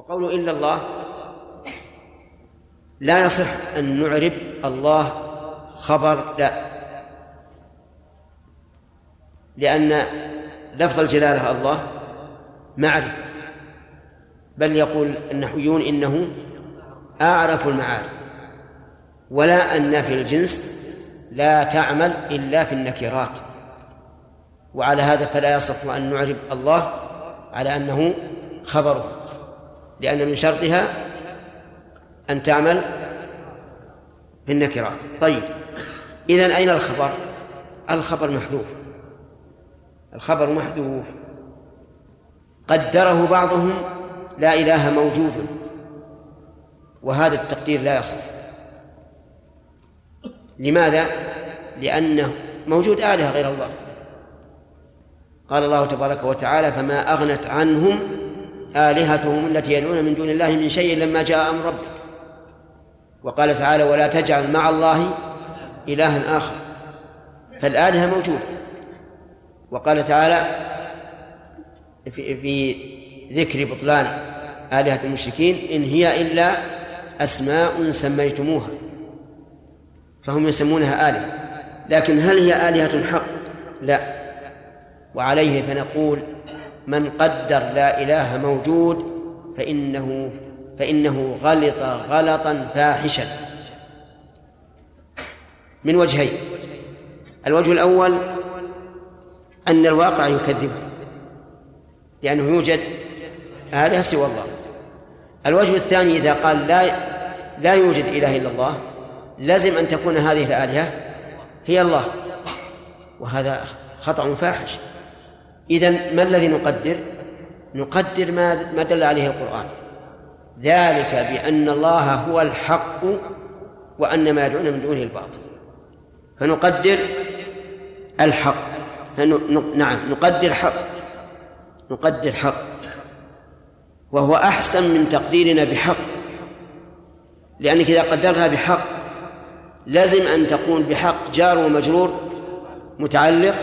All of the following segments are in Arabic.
وقوله إلا الله لا يصح أن نعرب الله خبر لا. لأن لفظ الجلالة الله معرفة. بل يقول النحويون إنه أعرف المعارف. ولا أن في الجنس لا تعمل إلا في النكرات. وعلى هذا فلا يصح أن نعرب الله على أنه خبره. لأن من شرطها أن تعمل في النكرات طيب إذا أين الخبر؟ الخبر محذوف. الخبر محذوف. قدره بعضهم لا إله موجود وهذا التقدير لا يصح. لماذا؟ لأنه موجود آلهة غير الله. قال الله تبارك وتعالى فما أغنت عنهم آلهتهم التي يدعون من دون الله من شيء لما جاء أمر ربك. وقال تعالى ولا تجعل مع الله إلها آخر. فالآلهة موجودة. وقال تعالى في, في ذكر بطلان آلهة المشركين إن هي إلا أسماء سميتموها. فهم يسمونها آلهة. لكن هل هي آلهة حق؟ لا. وعليه فنقول من قدر لا إله موجود فإنه فإنه غلط غلطا فاحشا. من وجهين. الوجه الأول أن الواقع يكذبه لأنه يوجد آلهة سوى الله. الوجه الثاني إذا قال لا لا يوجد إله إلا الله لازم أن تكون هذه الآلهة هي الله وهذا خطأ فاحش. إذا ما الذي نقدر؟ نقدر ما ما دل عليه القرآن. ذلك بأن الله هو الحق وأن ما يدعون من دونه الباطل. فنقدر الحق. نعم نقدر حق. نقدر حق. وهو أحسن من تقديرنا بحق. لأنك إذا قدرتها بحق لازم أن تكون بحق جار ومجرور متعلق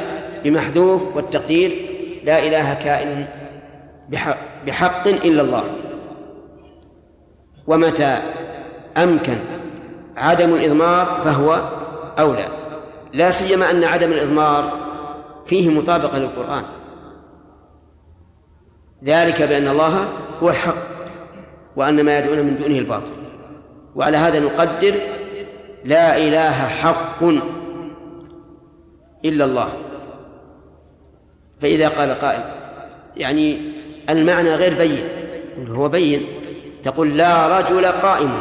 بمحذوف والتقدير لا إله كائن بحق, بحق إلا الله. ومتى أمكن عدم الإضمار فهو أولى. لا سيما أن عدم الإضمار فيه مطابقة للقرآن. ذلك بأن الله هو الحق وأن ما يدعون من دونه الباطل. وعلى هذا نقدر لا إله حق إلا الله. فإذا قال قائل يعني المعنى غير بين هو بين تقول لا رجل قائم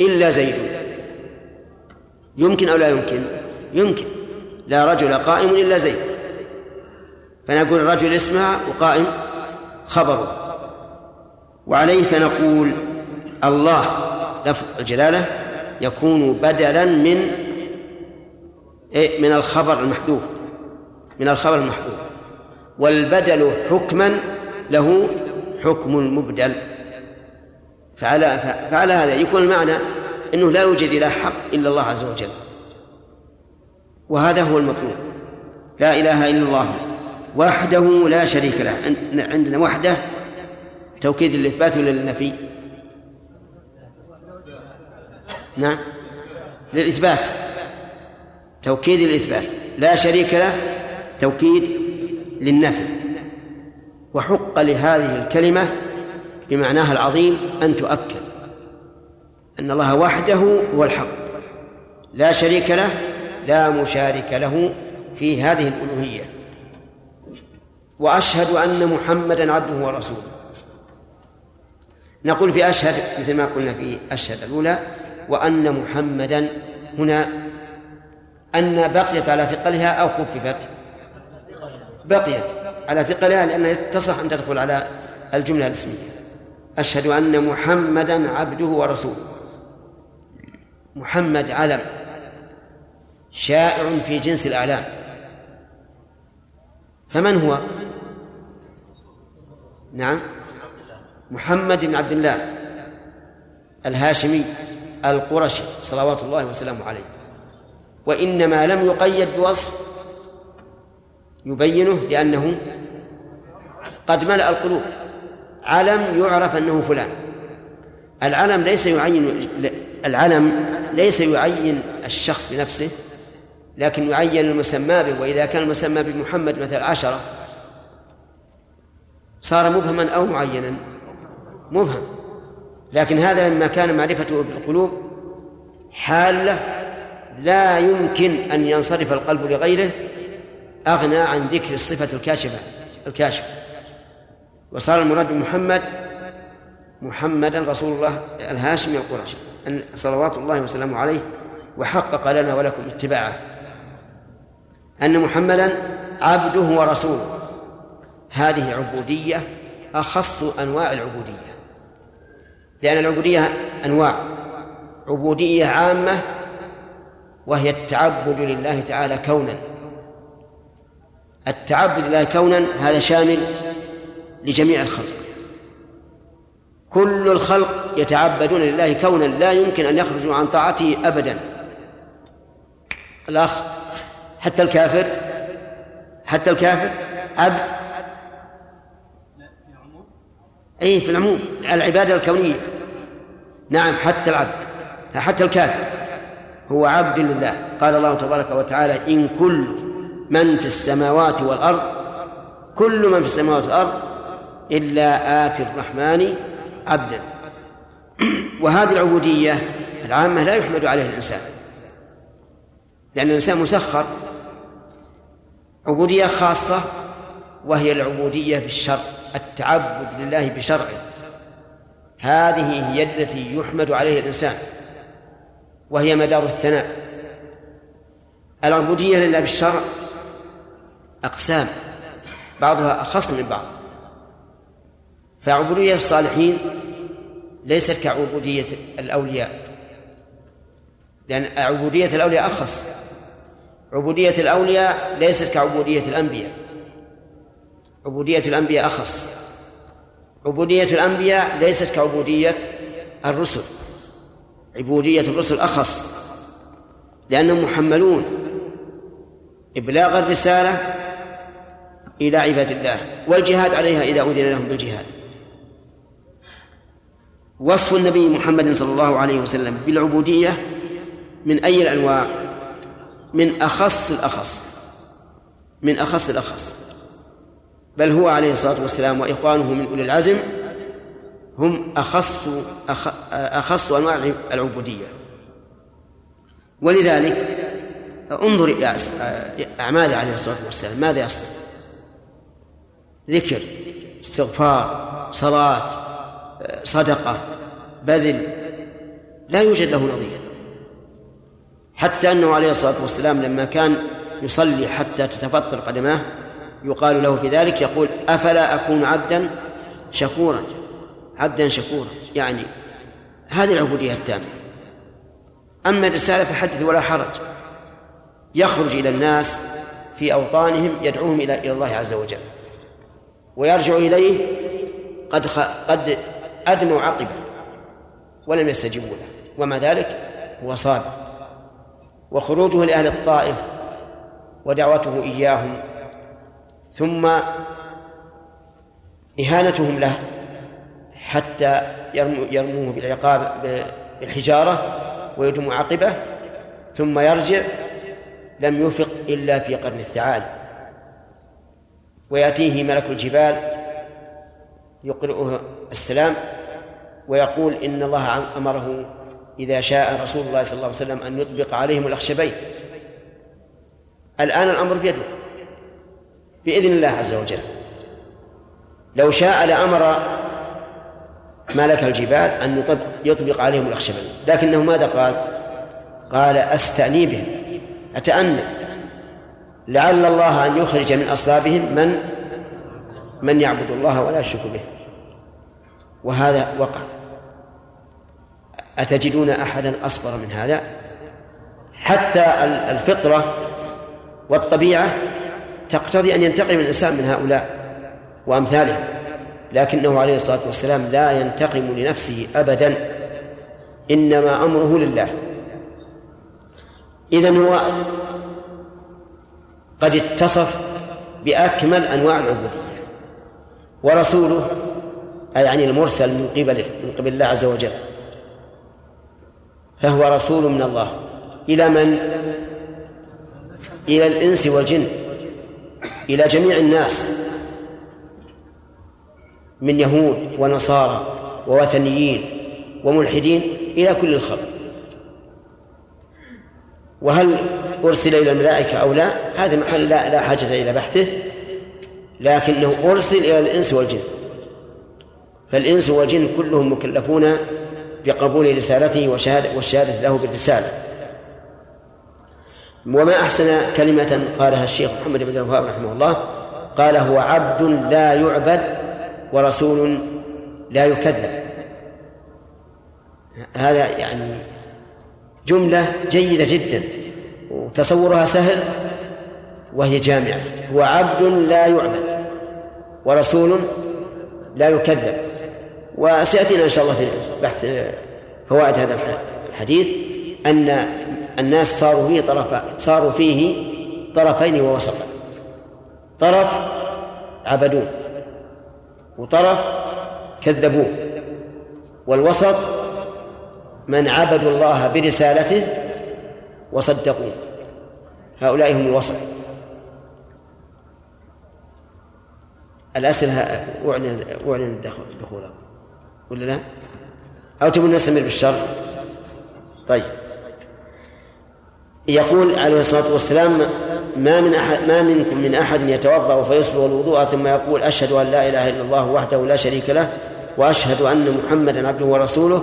إلا زيد. يمكن أو لا يمكن؟ يمكن. لا رجل قائم إلا زيد. فنقول الرجل اسمها وقائم خبره. وعليه فنقول الله. لفظ الجلالة يكون بدلا من إيه؟ من الخبر المحذوف. من الخبر المحذوف. والبدل حكما له حكم المبدل فعلى فعلى هذا يكون المعنى إنه لا يوجد اله حق إلا الله عز وجل. وهذا هو المطلوب. لا إله إلا الله وحده لا شريك له. عندنا وحده توكيد للإثبات ولا للنفي؟ نعم. للإثبات. توكيد الاثبات لا شريك له توكيد للنفي. وحق لهذه الكلمة بمعناها العظيم أن تؤكد أن الله وحده هو الحق لا شريك له لا مشارك له في هذه الألوهية. وأشهد أن محمدا عبده ورسوله. نقول في أشهد مثل ما قلنا في أشهد الأولى وأن محمدا هنا أن بقيت على ثقلها أو خففت. بقيت على ثقلها لأنها تصح أن تدخل على الجملة الاسمية. أشهد أن محمدا عبده ورسوله. محمد علم. شائع في جنس الأعلام. فمن هو؟ نعم. محمد بن عبد الله الهاشمي القرشي صلوات الله وسلامه عليه. وإنما لم يقيد بوصف يبينه لأنه قد ملأ القلوب. علم يعرف أنه فلان. العلم ليس يعين العلم ليس يعين الشخص بنفسه لكن يعين المسمى به. وإذا كان المسمى بمحمد مثل عشرة صار مبهما أو معينا. مبهم. لكن هذا لما كان معرفته بالقلوب حالة لا يمكن أن ينصرف القلب لغيره. أغنى عن ذكر الصفة الكاشفة الكاشفة. وصار المراد بمحمد محمدا رسول الله الهاشمي القرشي صلوات الله وسلامه عليه وحقق لنا ولكم اتباعه. أن محمدا عبده ورسوله. هذه عبودية أخص أنواع العبودية. لأن العبودية أنواع. عبودية عامة وهي التعبد لله تعالى كونا. التعبد لله كونا هذا شامل لجميع الخلق. كل الخلق يتعبدون لله كونا لا يمكن أن يخرجوا عن طاعته أبدا. الأخ حتى الكافر حتى الكافر عبد. أي في العموم العبادة الكونية. نعم حتى العبد حتى الكافر. هو عبد لله. قال الله تبارك وتعالى إن كل من في السماوات والأرض كل من في السماوات والأرض إلا آتي الرحمن عبدا. وهذه العبودية العامة لا يحمد عليها الإنسان لأن الإنسان مسخر. عبودية خاصة وهي العبودية بالشرع التعبد لله بشرعه. هذه هي التي يحمد عليها الإنسان وهي مدار الثناء. العبودية لله بالشرع أقسام. بعضها أخص من بعض. فعبودية الصالحين ليست كعبودية الأولياء. لأن عبودية الأولياء أخص. عبودية الأولياء ليست كعبودية الأنبياء. عبودية الأنبياء أخص. عبودية الأنبياء ليست كعبودية الرسل. عبودية الرسل أخص. لأنهم محملون إبلاغ الرسالة إلى عباد الله والجهاد عليها إذا أذن لهم بالجهاد. وصف النبي محمد صلى الله عليه وسلم بالعبودية من أي الأنواع؟ من أخص الأخص. من أخص الأخص. بل هو عليه الصلاة والسلام وإخوانه من أولي العزم هم أخص أخص أنواع العبودية. ولذلك انظر إلى أعماله عليه الصلاة والسلام ماذا يصنع؟ ذكر استغفار صلاة صدقة بذل لا يوجد له نظير. حتى أنه عليه الصلاة والسلام لما كان يصلي حتى تتفطر قدماه يقال له في ذلك يقول أفلا أكون عبدا شكورا؟ عبدا شكورا. يعني هذه العبودية التامة. أما الرسالة فحدث ولا حرج. يخرج إلى الناس في أوطانهم يدعوهم إلى الله عز وجل. ويرجع إليه قد خ... قد أدموا عقبه ولم يستجيبوا له. ومع ذلك هو صابر وخروجه لأهل الطائف ودعوته إياهم ثم إهانتهم له حتى يرموه بالعقاب بالحجارة ويدم عقبه ثم يرجع لم يفق إلا في قرن الثعال ويأتيه ملك الجبال يقرئه السلام ويقول إن الله أمره إذا شاء رسول الله صلى الله عليه وسلم أن يطبق عليهم الأخشبين. الآن الأمر بيده. بإذن الله عز وجل. لو شاء لأمر ملك الجبال أن يطبق, يطبق عليهم الأخشبين. لكنه ماذا قال؟ قال أستأني بهم. أتأنى. لعل الله أن يخرج من أصلابهم من من يعبد الله ولا يشرك به. وهذا وقع. أتجدون أحدا أصبر من هذا؟ حتى الفطرة والطبيعة تقتضي أن ينتقم الإنسان من هؤلاء وأمثالهم. لكنه عليه الصلاة والسلام لا ينتقم لنفسه أبدا. إنما أمره لله. إذا هو قد اتصف بأكمل أنواع العبودية ورسوله أي يعني المرسل من قبله من قبل الله عز وجل. فهو رسول من الله. إلى من؟ إلى الإنس والجن. إلى جميع الناس. من يهود ونصارى ووثنيين وملحدين إلى كل الخلق. وهل أرسل إلى الملائكة أو لا هذا محل لا, لا حاجة إلى بحثه لكنه أرسل إلى الإنس والجن. فالإنس والجن كلهم مكلفون بقبول رسالته وشهادة والشهادة له بالرسالة. وما أحسن كلمة قالها الشيخ محمد بن الوهاب رحمه الله قال هو عبد لا يعبد ورسول لا يكذب. هذا يعني جملة جيدة جدا. وتصورها سهل وهي جامعة. هو عبد لا يعبد ورسول لا يكذب. وسيأتينا إن شاء الله في بحث فوائد هذا الحديث أن الناس صاروا فيه طرف صاروا فيه طرفين ووسطا. طرف عبدوه وطرف كذبوه والوسط من عبدوا الله برسالته وصدقوه هؤلاء هم الوسط. الأسئلة أعلن أعلن دخولها. ولا لا؟ أو تبون نستمر بالشر؟ طيب. يقول عليه الصلاة والسلام ما من أحد ما منكم من أحد يتوضأ فيصبغ الوضوء ثم يقول أشهد أن لا إله إلا الله وحده لا شريك له وأشهد أن محمدا عبده ورسوله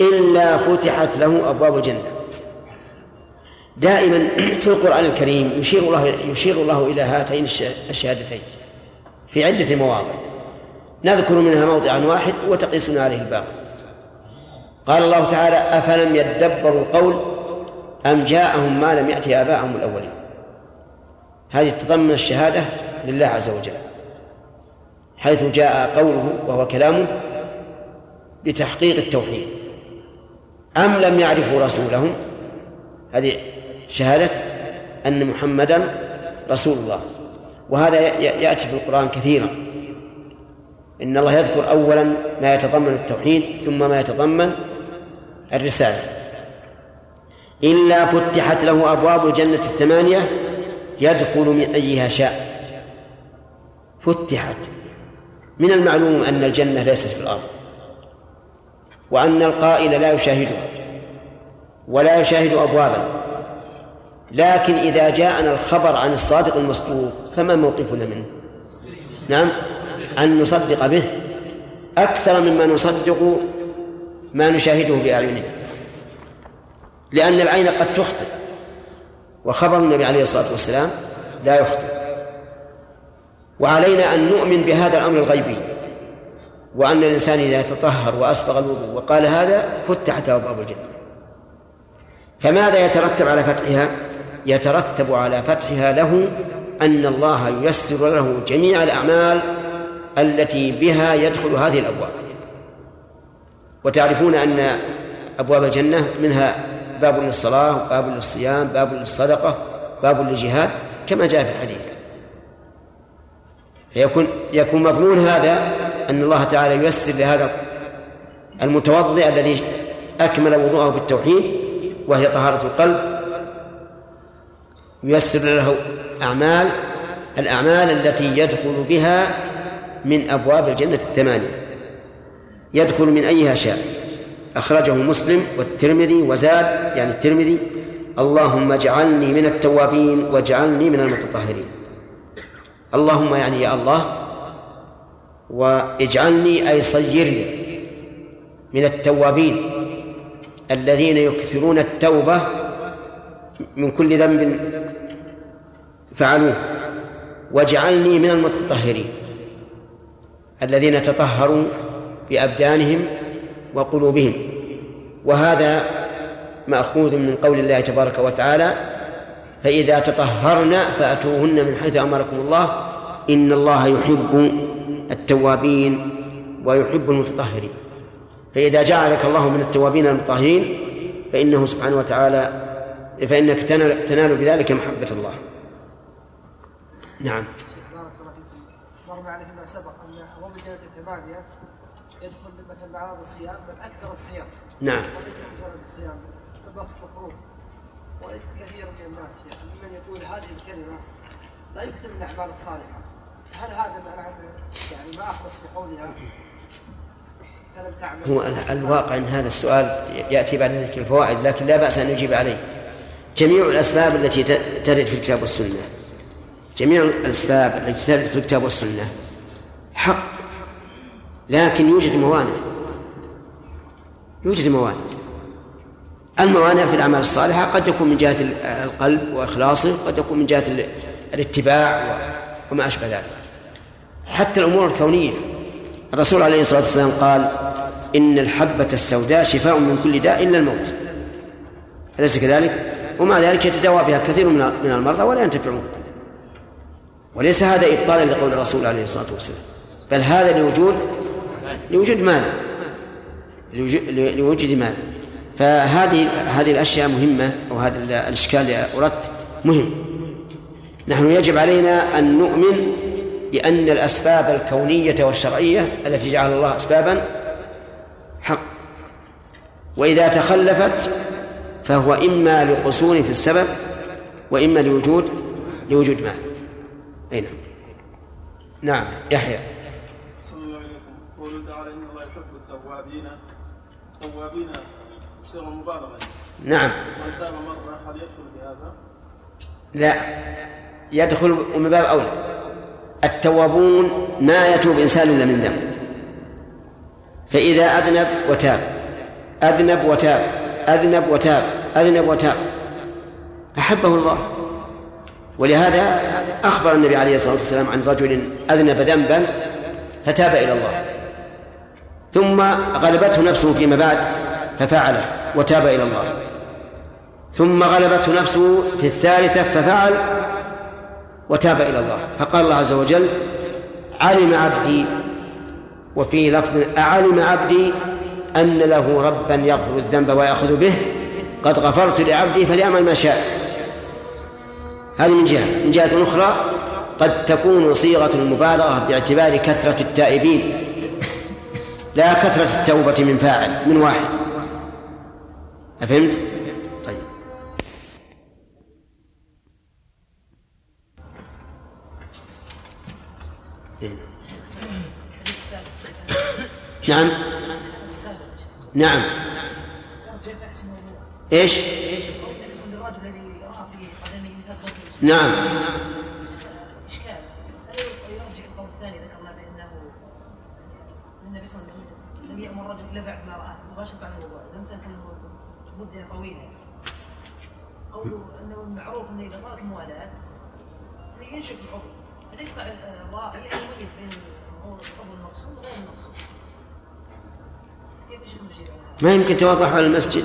إلا فتحت له أبواب الجنة. دائما في القرآن الكريم يشير الله يشير الله إلى هاتين الشهادتين في عدة مواضع. نذكر منها موضعا واحد وتقيسنا عليه الباقي. قال الله تعالى أفلم يدبروا القول أم جاءهم ما لم يأتي آباءهم الأولين؟ هذه تضمن الشهادة لله عز وجل حيث جاء قوله وهو كلامه بتحقيق التوحيد أم لم يعرفوا رسولهم؟ هذه شهادة أن محمدا رسول الله. وهذا يأتي في القرآن كثيرا. إن الله يذكر أولا ما يتضمن التوحيد ثم ما يتضمن الرسالة. إلا فتحت له أبواب الجنة الثمانية يدخل من أيها شاء. فتحت. من المعلوم أن الجنة ليست في الأرض. وأن القائل لا يشاهدها ولا يشاهد أبوابا. لكن إذا جاءنا الخبر عن الصادق المصدوق فما موقفنا منه؟ نعم؟ أن نصدق به أكثر مما نصدق ما نشاهده بأعيننا. لأن العين قد تخطئ وخبر النبي عليه الصلاة والسلام لا يخطئ. وعلينا أن نؤمن بهذا الأمر الغيبي وأن الإنسان إذا تطهر وأسبغ الوضوء وقال هذا فتحت أبواب الجنة. فماذا يترتب على فتحها؟ يترتب على فتحها له أن الله ييسر له جميع الأعمال التي بها يدخل هذه الأبواب. وتعرفون أن أبواب الجنة منها باب للصلاة باب للصيام باب للصدقة باب للجهاد كما جاء في الحديث. فيكون يكون مضمون هذا أن الله تعالى ييسر لهذا المتوضئ الذي أكمل وضوءه بالتوحيد وهي طهارة القلب ييسر له أعمال الأعمال التي يدخل بها من أبواب الجنة الثمانية. يدخل من أيها شاء. أخرجه مسلم والترمذي وزاد يعني الترمذي اللهم اجعلني من التوابين واجعلني من المتطهرين. اللهم يعني يا الله واجعلني أي صيرني من التوابين الذين يكثرون التوبة من كل ذنب فعلوه. واجعلني من المتطهرين الذين تطهروا بأبدانهم وقلوبهم. وهذا مأخوذ من قول الله تبارك وتعالى فإذا تطهرن فأتوهن من حيث أمركم الله. إن الله يحب التوابين ويحب المتطهرين. فإذا جعلك الله من التوابين المطهرين فإنه سبحانه وتعالى فإنك تنال, تنال بذلك محبة الله. نعم. بارك الله فيكم. مر عليه ما سبق أن أبواب الجنة الثمانية من بعض الصيام بل أكثر الصيام. نعم. وليس مجرد الصيام الطبخ مكروه وكثير من الناس يعني ممن يقول هذه الكلمة لا يكثر من الاعمال الصالحة. هل هذا معنى يعني ما اخلص بقولها هو الواقع إن هذا السؤال يأتي بعد ذلك الفوائد لكن لا بأس أن نجيب عليه. جميع الأسباب التي ترد في الكتاب والسنة. جميع الأسباب التي ترد في الكتاب والسنة. حق. لكن يوجد موانع. يوجد موانع. الموانع في الأعمال الصالحة قد يكون من جهة القلب وإخلاصه قد يكون من جهة الاتباع وما أشبه ذلك. حتى الأمور الكونية. الرسول عليه الصلاة والسلام قال إن الحبة السوداء شفاء من كل داء إلا الموت. أليس كذلك؟ ومع ذلك يتداوى بها كثير من المرضى ولا ينتفعون. وليس هذا إبطالا لقول الرسول عليه الصلاة والسلام. بل هذا لوجود لوجود مانع لوجود مانع فهذه هذه الأشياء مهمة أو هذا الإشكال اللي اردت مهم. نحن يجب علينا أن نؤمن بأن الأسباب الكونية والشرعية التي جعل الله اسبابا حق. وإذا تخلفت فهو إما لقصور في السبب وإما لوجود لوجود مال. أي نعم. نعم يحيى. توابين صيغة مبالغة. نعم. من تاب مرة هل يدخل بهذا؟ لا. يدخل من باب أولى. التوابون ما يتوب إنسان إلا من ذنب. فإذا أذنب وتاب. أذنب وتاب. أذنب وتاب. أذنب وتاب أحبه الله. ولهذا أخبر النبي عليه الصلاة والسلام عن رجل أذنب ذنبا فتاب إلى الله. ثم غلبته نفسه فيما بعد ففعله وتاب إلى الله. ثم غلبته نفسه في الثالثة ففعل وتاب إلى الله. فقال الله عز وجل علم عبدي وفي لفظ أعلم عبدي أن له ربا يغفر الذنب ويأخذ به قد غفرت لعبدي فليعمل ما شاء. هذه من جهة. من جهة أخرى قد تكون صيغة المبالغة باعتبار كثرة التائبين. لا كثرة التوبة من فاعل من واحد. أفهمت؟ طيب. نعم. نعم. إيش؟ نعم مباشرة بعد الوضوء لم تكن مدة طويلة قوله أنه المعروف أنه إذا طالت الموالاة أنه ينشف العضو فليس الراعي يميز بين العضو المقصود وغير المقصود ما يمكن توضح على المسجد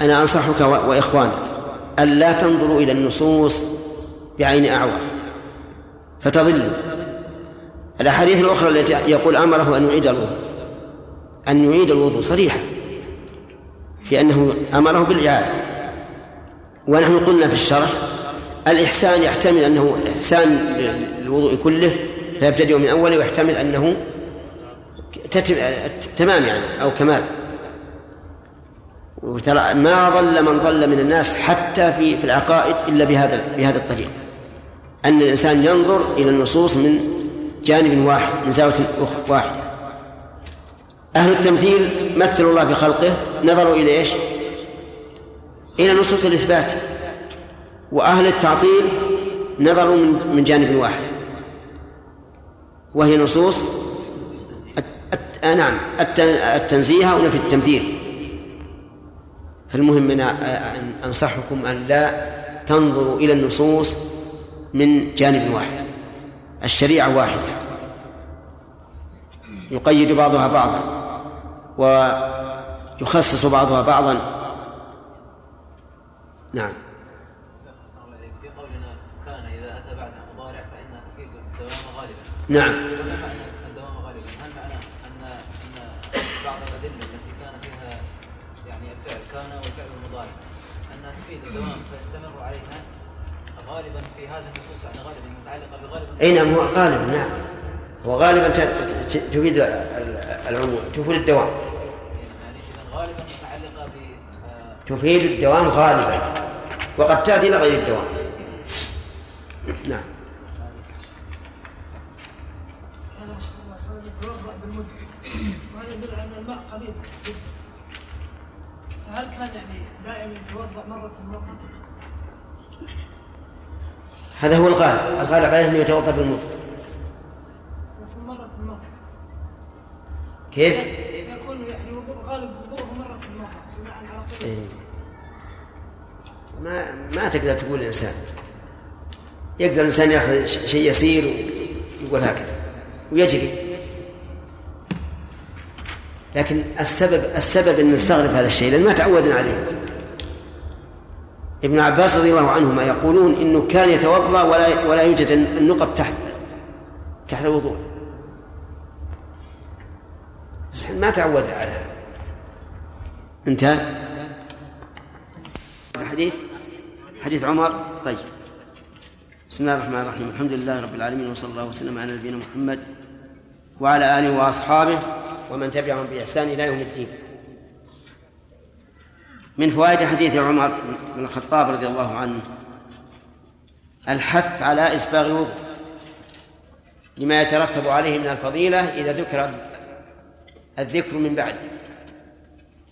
أنا أنصحك وإخوانك ألا تنظروا إلى النصوص بعين أعور. فتضلوا الأحاديث الأخرى التي يقول أمره أن يعيد الوضوء. أن يعيد الوضوء صريحة في أنه أمره بالإعادة. ونحن قلنا في الشرح الإحسان يحتمل أنه إحسان للوضوء كله فيبتدئ من أوله ويحتمل أنه تمام يعني أو كمال. وترى ما ضل من ضل من الناس حتى في في العقائد إلا بهذا بهذا الطريق. أن الإنسان ينظر إلى النصوص من جانب واحد من زاوية واحدة. أهل التمثيل مثلوا الله بخلقه نظروا إلى إيش؟ إلى نصوص الإثبات. وأهل التعطيل نظروا من من جانب واحد. وهي نصوص آه نعم التنزيه ونفي التمثيل. فالمهم أن أنصحكم أن لا تنظروا إلى النصوص من جانب واحد. الشريعة واحدة. يقيد بعضها بعضا ويخصص بعضها بعضا. نعم. في قولنا كان إذا أتى بعد مضارع فإنها تفيد الدوام غالبا. نعم وما معنى الدوام غالبا؟ هل معناه ان ان بعض الادله التي كان فيها يعني الفعل كان والفعل المضارع انها تفيد الدوام فيستمر عليها غالبا في هذه النصوص يعني غالبا متعلقه بغالبا اي نعم هو؟ غالبا نعم. هو غالبا تفيد العموم تفيد الدوام. غالبا متعلقه ب تفيد الدوام غالبا وقد تأتي إلى غير الدوام. نعم. وهذا يدل على ان الماء قليل جدا فهل كان يعني دائما يتوضأ مرة مره هذا هو الغالب. الغالب عليه أنه يتوضأ مره مره كيف؟ يكون يعني غالب وضوءه بناء على قله إيه. ما ما تقدر تقول الإنسان. يقدر الإنسان يأخذ ش- شيء يسير ويقول هكذا. ويجري. لكن السبب السبب إن نستغرب هذا الشيء لأن ما تعودنا عليه. ابن عباس رضي الله عنهما يقولون إنه كان يتوضأ ولا ولا يوجد النقط تحت تحت الوضوء. بس ما تعودنا على هذا. انتهى؟ الحديث حديث عمر؟ طيب. بسم الله الرحمن الرحيم. الحمد لله رب العالمين وصلى الله وسلم على نبينا محمد وعلى آله وأصحابه ومن تبعهم بإحسان إلى يوم الدين. من فوائد حديث عمر بن الخطاب رضي الله عنه. الحث على إسباغ الوضوء لما يترتب عليه من الفضيلة إذا ذكر الذكر من بعده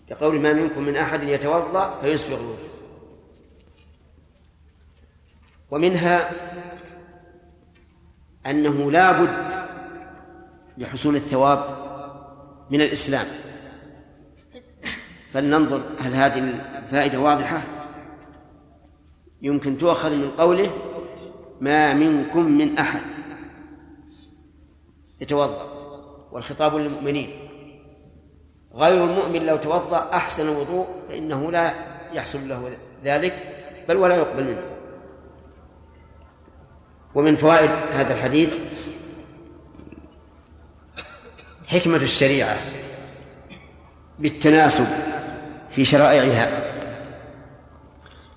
كقول ما منكم من أحد يتوضأ فيسبغ الوضوء. ومنها أنه لا بد لحصول الثواب من الإسلام. فلننظر هل هذه الفائدة واضحة؟ يمكن تؤخذ من قوله ما منكم من أحد. يتوضأ. والخطاب للمؤمنين. غير المؤمن لو توضأ أحسن الوضوء فإنه لا يحصل له ذلك بل ولا يقبل منه. ومن فوائد هذا الحديث حكمة الشريعة بالتناسب في شرائعها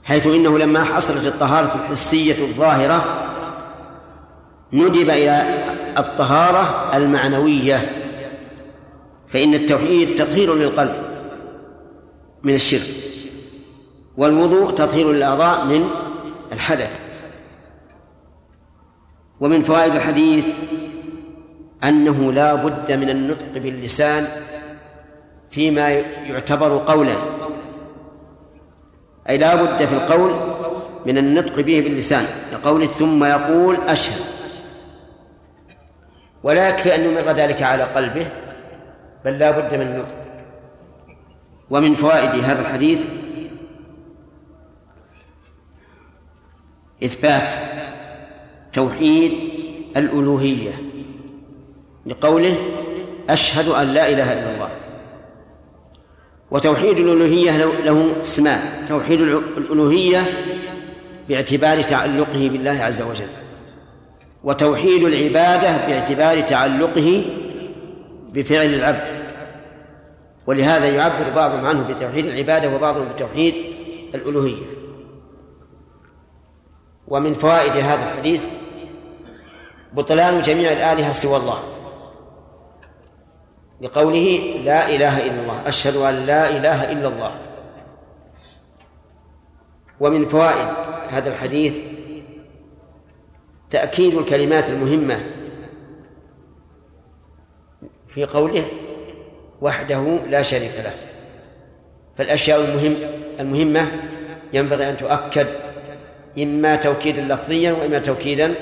حيث إنه لما حصلت الطهارة الحسية الظاهرة ندب إلى الطهارة المعنوية فإن التوحيد تطهير للقلب من الشرك والوضوء تطهير للأعضاء من الحدث. ومن فوائد الحديث أنه لا بد من النطق باللسان فيما يعتبر قولا. أي لا بد في القول من النطق به باللسان لقول ثم يقول أشهد. ولا يكفي أن يمر ذلك على قلبه بل لا بد من النطق. ومن فوائد هذا الحديث إثبات توحيد الألوهية لقوله أشهد أن لا إله إلا الله. وتوحيد الألوهية له اسمان توحيد الألوهية باعتبار تعلقه بالله عز وجل. وتوحيد العبادة باعتبار تعلقه بفعل العبد. ولهذا يعبر بعضهم عنه بتوحيد العبادة وبعضهم بتوحيد الألوهية. ومن فوائد هذا الحديث بطلان جميع الآلهة سوى الله. لقوله لا إله إلا الله أشهد أن لا إله إلا الله. ومن فوائد هذا الحديث تأكيد الكلمات المهمة في قوله وحده لا شريك له. فالأشياء المهم المهمة ينبغي أن تؤكد إما توكيدا لفظيا وإما توكيدا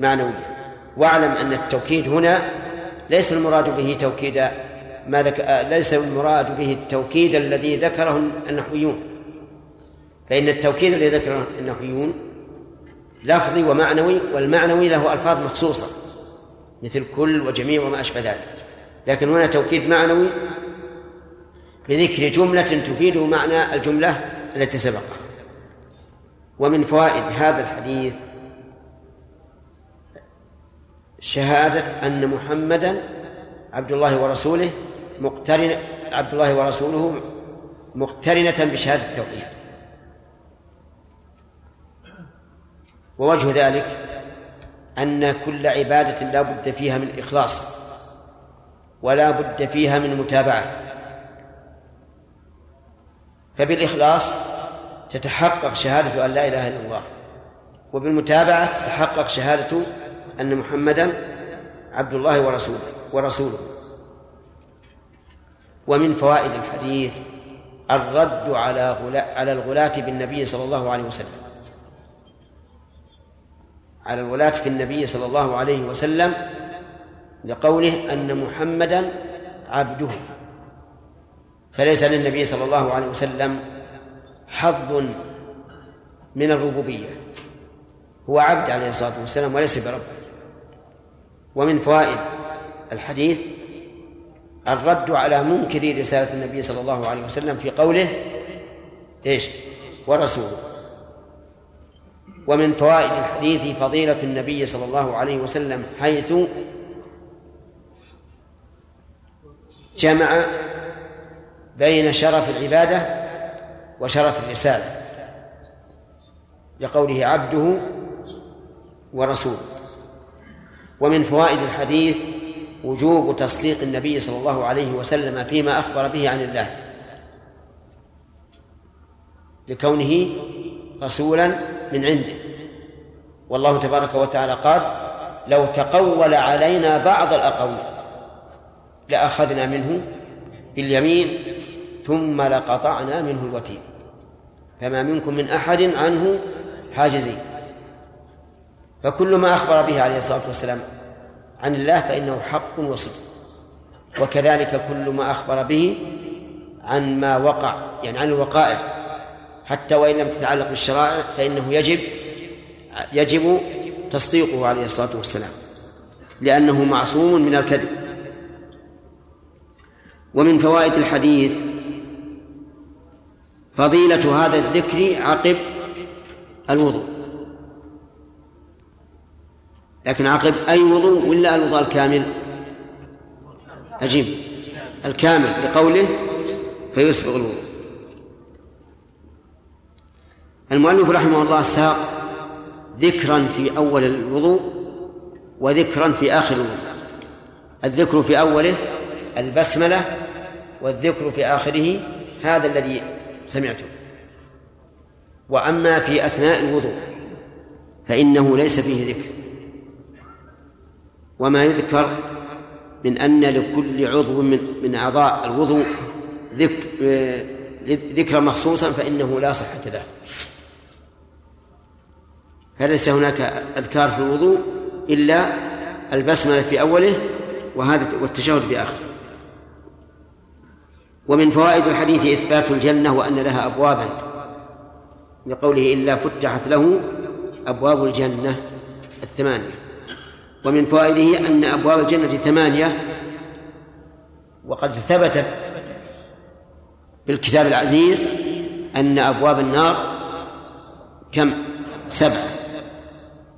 معنويا. واعلم أن التوكيد هنا ليس المراد به توكيد ما ذك... ليس المراد به التوكيد الذي ذكره النحويون. فإن التوكيد الذي ذكره النحويون لفظي ومعنوي والمعنوي له ألفاظ مخصوصة مثل كل وجميع وما أشبه ذلك. لكن هنا توكيد معنوي بذكر جملة تفيد معنى الجملة التي سبقها. ومن فوائد هذا الحديث شهادة أن محمدا عبد الله ورسوله مقترن عبد الله ورسوله مقترنة بشهادة التوحيد. ووجه ذلك أن كل عبادة لا بد فيها من إخلاص ولا بد فيها من متابعة. فبالإخلاص تتحقق شهادة أن لا إله إلا الله وبالمتابعة تتحقق شهادة أن محمدا عبد الله ورسوله ورسوله. ومن فوائد الحديث الرد على على الغلاة بالنبي صلى الله عليه وسلم. على الولاة في النبي صلى الله عليه وسلم لقوله أن محمدا عبده. فليس للنبي صلى الله عليه وسلم حظ من الربوبية. هو عبد عليه الصلاة والسلام وليس برب ومن فوائد الحديث الرد على منكر رسالة النبي صلى الله عليه وسلم في قوله إيش؟ ورسوله. ومن فوائد الحديث فضيلة النبي صلى الله عليه وسلم حيث جمع بين شرف العبادة وشرف الرسالة لقوله عبده ورسوله. ومن فوائد الحديث وجوب تصديق النبي صلى الله عليه وسلم فيما أخبر به عن الله. لكونه رسولا من عنده. والله تبارك وتعالى قال لو تقول علينا بعض الأقاويل لأخذنا منه باليمين ثم لقطعنا منه الوتين. فما منكم من أحد عنه حاجزين. فكل ما أخبر به عليه الصلاة والسلام عن الله فإنه حق وصدق. وكذلك كل ما أخبر به عن ما وقع يعني عن الوقائع. حتى وإن لم تتعلق بالشرائع فإنه يجب يجب تصديقه عليه الصلاة والسلام. لأنه معصوم من الكذب. ومن فوائد الحديث فضيلة هذا الذكر عقب الوضوء. لكن عقب أي وضوء ولا الوضوء الكامل؟ أجيب الكامل لقوله فيسبغ الوضوء. المؤلف رحمه الله ساق ذكرا في أول الوضوء وذكرا في آخر الوضوء. الذكر في أوله البسملة والذكر في آخره هذا الذي سمعته. وأما في أثناء الوضوء فإنه ليس فيه ذكر. وما يذكر من أن لكل عضو من من أعضاء الوضوء ذكر ذكرا مخصوصا فإنه لا صحة له. فليس هناك أذكار في الوضوء إلا البسملة في أوله وهذا والتشهد في آخره. ومن فوائد الحديث إثبات الجنة وأن لها أبوابا. لقوله إلا فتحت له أبواب الجنة الثمانية. ومن فوائده أن أبواب الجنة ثمانية وقد ثبت بالكتاب العزيز أن أبواب النار كم؟ سبعة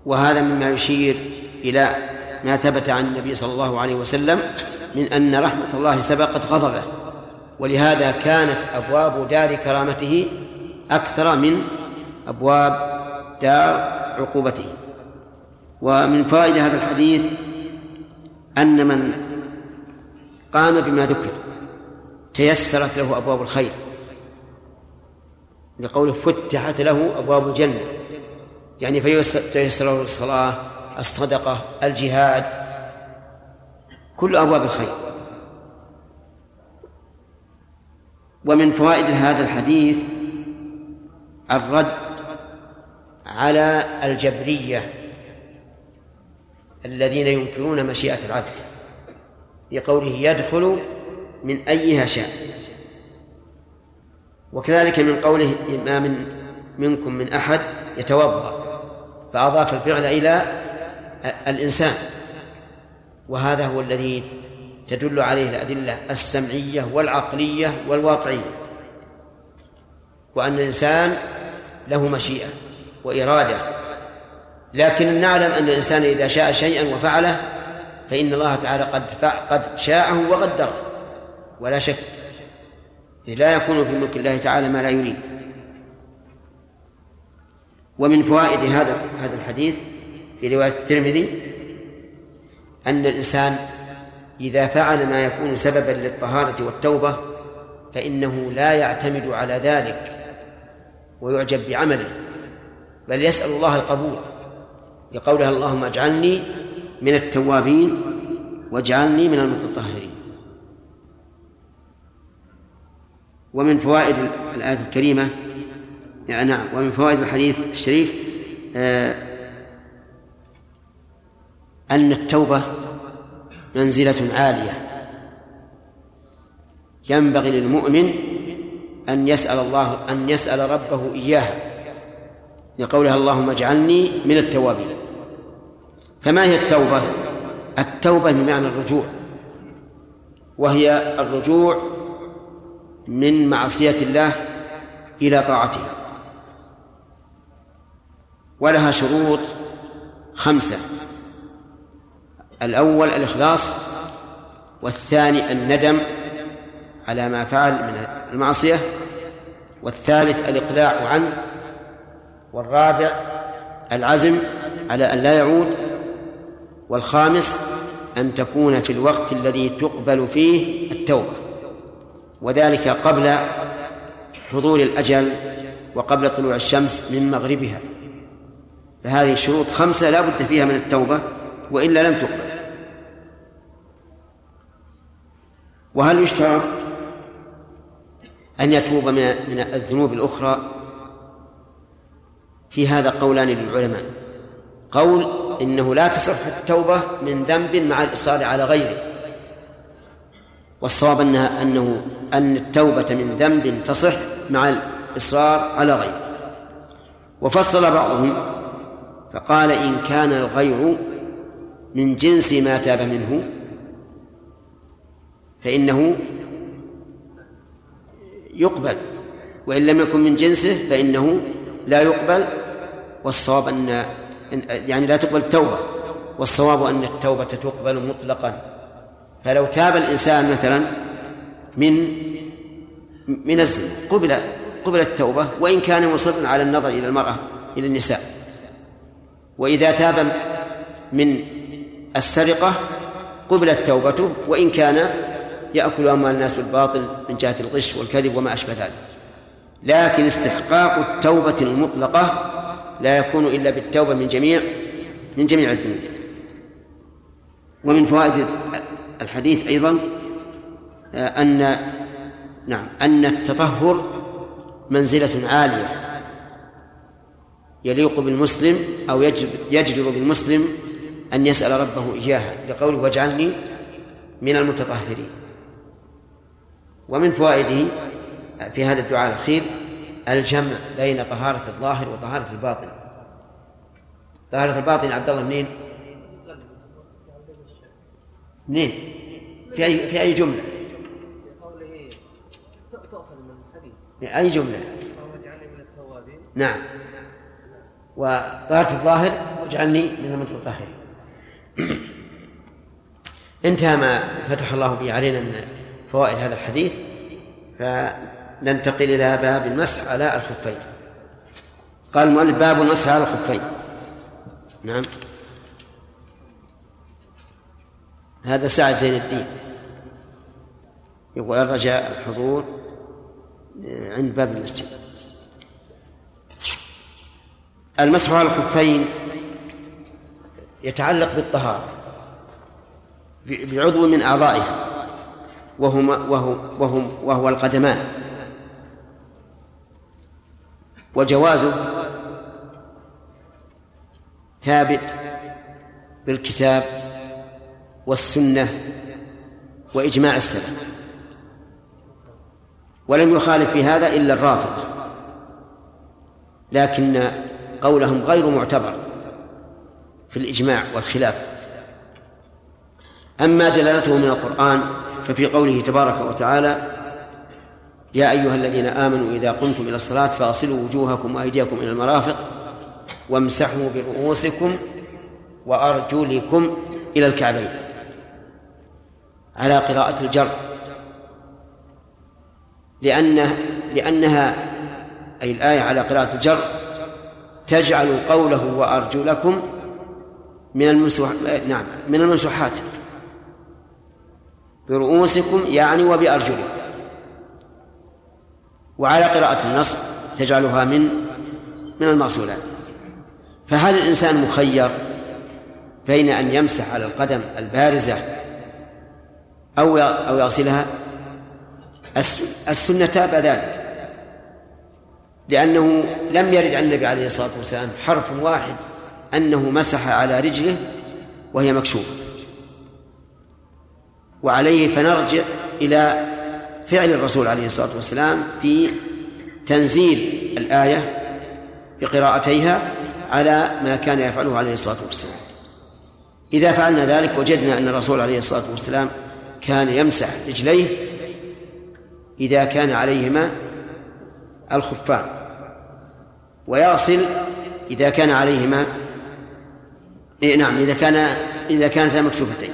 وهذا مما يشير إلى ما ثبت عن النبي صلى الله عليه وسلم من أن رحمة الله سبقت غضبه ولهذا كانت أبواب دار كرامته أكثر من أبواب دار عقوبته. ومن فائدة هذا الحديث أن من قام بما ذكر تيسرت له أبواب الخير لقوله فتحت له أبواب الجنة يعني فييسر له الصلاة الصدقة الجهاد كل أبواب الخير. ومن فوائد هذا الحديث الرد على الجبرية الذين ينكرون مشيئة العبد. بقوله يدخل من أيها شاء. وكذلك من قوله ما من منكم من أحد يتوضأ. فأضاف الفعل إلى الإنسان. وهذا هو الذي تدل عليه الأدلة السمعية والعقلية والواقعية. وأن الإنسان له مشيئة وإرادة لكن نعلم أن الإنسان إذا شاء شيئا وفعله فإن الله تعالى قد قد شاءه وقدره. ولا شك لا يكون في ملك الله تعالى ما لا يريد. ومن فوائد هذا هذا الحديث في رواية الترمذي أن الإنسان إذا فعل ما يكون سببا للطهارة والتوبة فإنه لا يعتمد على ذلك ويعجب بعمله بل يسأل الله القبول. لقولها اللهم اجعلني من التوابين واجعلني من المتطهرين. ومن فوائد الآية الكريمة يعني نعم ومن فوائد الحديث الشريف آه أن التوبة منزلة عالية. ينبغي للمؤمن أن يسأل الله أن يسأل ربه إياها لقولها اللهم اجعلني من التوابين. فما هي التوبة؟ التوبة بمعنى الرجوع. وهي الرجوع من معصية الله إلى طاعته. ولها شروط خمسة. الأول الإخلاص والثاني الندم على ما فعل من المعصية والثالث الإقلاع عنه والرابع العزم على أن لا يعود والخامس أن تكون في الوقت الذي تقبل فيه التوبة وذلك قبل حضور الأجل وقبل طلوع الشمس من مغربها. فهذه شروط خمسة لا بد فيها من التوبة وإلا لم تقبل. وهل يشترط أن يتوب من الذنوب الأخرى؟ في هذا قولان للعلماء. قول إنه لا تصح التوبة من ذنب مع الإصرار على غيره. والصواب أنها أنه أن التوبة من ذنب تصح مع الإصرار على غيره. وفصل بعضهم فقال إن كان الغير من جنس ما تاب منه فإنه يقبل وإن لم يكن من جنسه فإنه لا يقبل. والصواب أن يعني لا تقبل التوبة والصواب أن التوبة تقبل مطلقا. فلو تاب الإنسان مثلا من من الزنا قبل قبل التوبة وإن كان مصرا على النظر إلى المرأة إلى النساء. وإذا تاب من السرقة قبلت توبته وإن كان يأكل أموال الناس بالباطل من جهة الغش والكذب وما أشبه ذلك. لكن استحقاق التوبة المطلقة لا يكون إلا بالتوبة من جميع من جميع الذنوب. ومن فوائد الحديث أيضا آه، أن نعم أن التطهر منزلة عالية. يليق بالمسلم أو يجب يجدر بالمسلم أن يسأل ربه إياها. لقوله واجعلني من المتطهرين ومن فوائده في هذا الدعاء الأخير الجمع بين طهارة الظاهر وطهارة الباطن طهارة الباطن عبد الله منين؟ منين؟ في أي في أي جملة؟ أي جملة؟ نعم وطهارة الظاهر واجعلني من المتطهرين انتهى ما فتح الله به علينا من فوائد هذا الحديث فننتقل إلى باب المسح على الخفين. قال المؤلف باب المسح على الخفين. نعم. هذا سعد زين الدين. يقول الرجاء الحضور عند باب المسجد. المسح على الخفين يتعلق بالطهارة بعضو من أعضائها وهما وهو وهو وهو القدمان. وجوازه ثابت بالكتاب والسنة وإجماع السلف. ولم يخالف في هذا إلا الرافضة. لكن قولهم غير معتبر في الإجماع والخلاف. أما دلالته من القرآن ففي قوله تبارك وتعالى يا أيها الذين آمنوا إذا قمتم إلى الصلاة فأصلوا وجوهكم وأيديكم إلى المرافق وامسحوا برؤوسكم وأرجلكم إلى الكعبين. على قراءة الجر. لأنه لأنها أي الآية على قراءة الجر تجعل قوله وأرجلكم من المسوح نعم من المسوحات. برؤوسكم يعني وبأرجلكم. وعلى قراءة النصب تجعلها من من المغسولات فهل الإنسان مخير بين أن يمسح على القدم البارزة أو أو يغسلها؟ السنة تابع ذلك. لأنه لم يرد عن النبي عليه الصلاة والسلام حرف واحد أنه مسح على رجله وهي مكشوفة. وعليه فنرجع إلى فعل الرسول عليه الصلاة والسلام في تنزيل الآية بقراءتيها على ما كان يفعله عليه الصلاة والسلام. إذا فعلنا ذلك وجدنا أن الرسول عليه الصلاة والسلام كان يمسح رجليه إذا كان عليهما الخفان. ويغسل إذا كان عليهما إيه نعم إذا كان إذا كانتا مكشوفتين.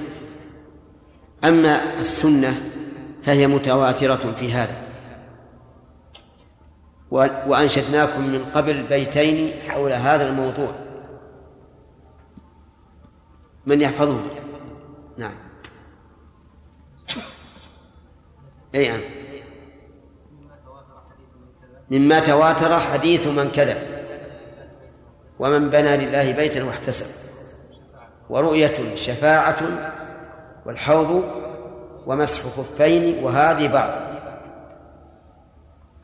أما السنة فهي متواترة في هذا. وأنشدناكم من قبل بيتين حول هذا الموضوع. من يحفظهم؟ نعم. أي نعم. مما تواتر حديث من كذب. ومن بنى لله بيتا واحتسب. ورؤية شفاعة والحوض ومسح خفين وهذه بعض.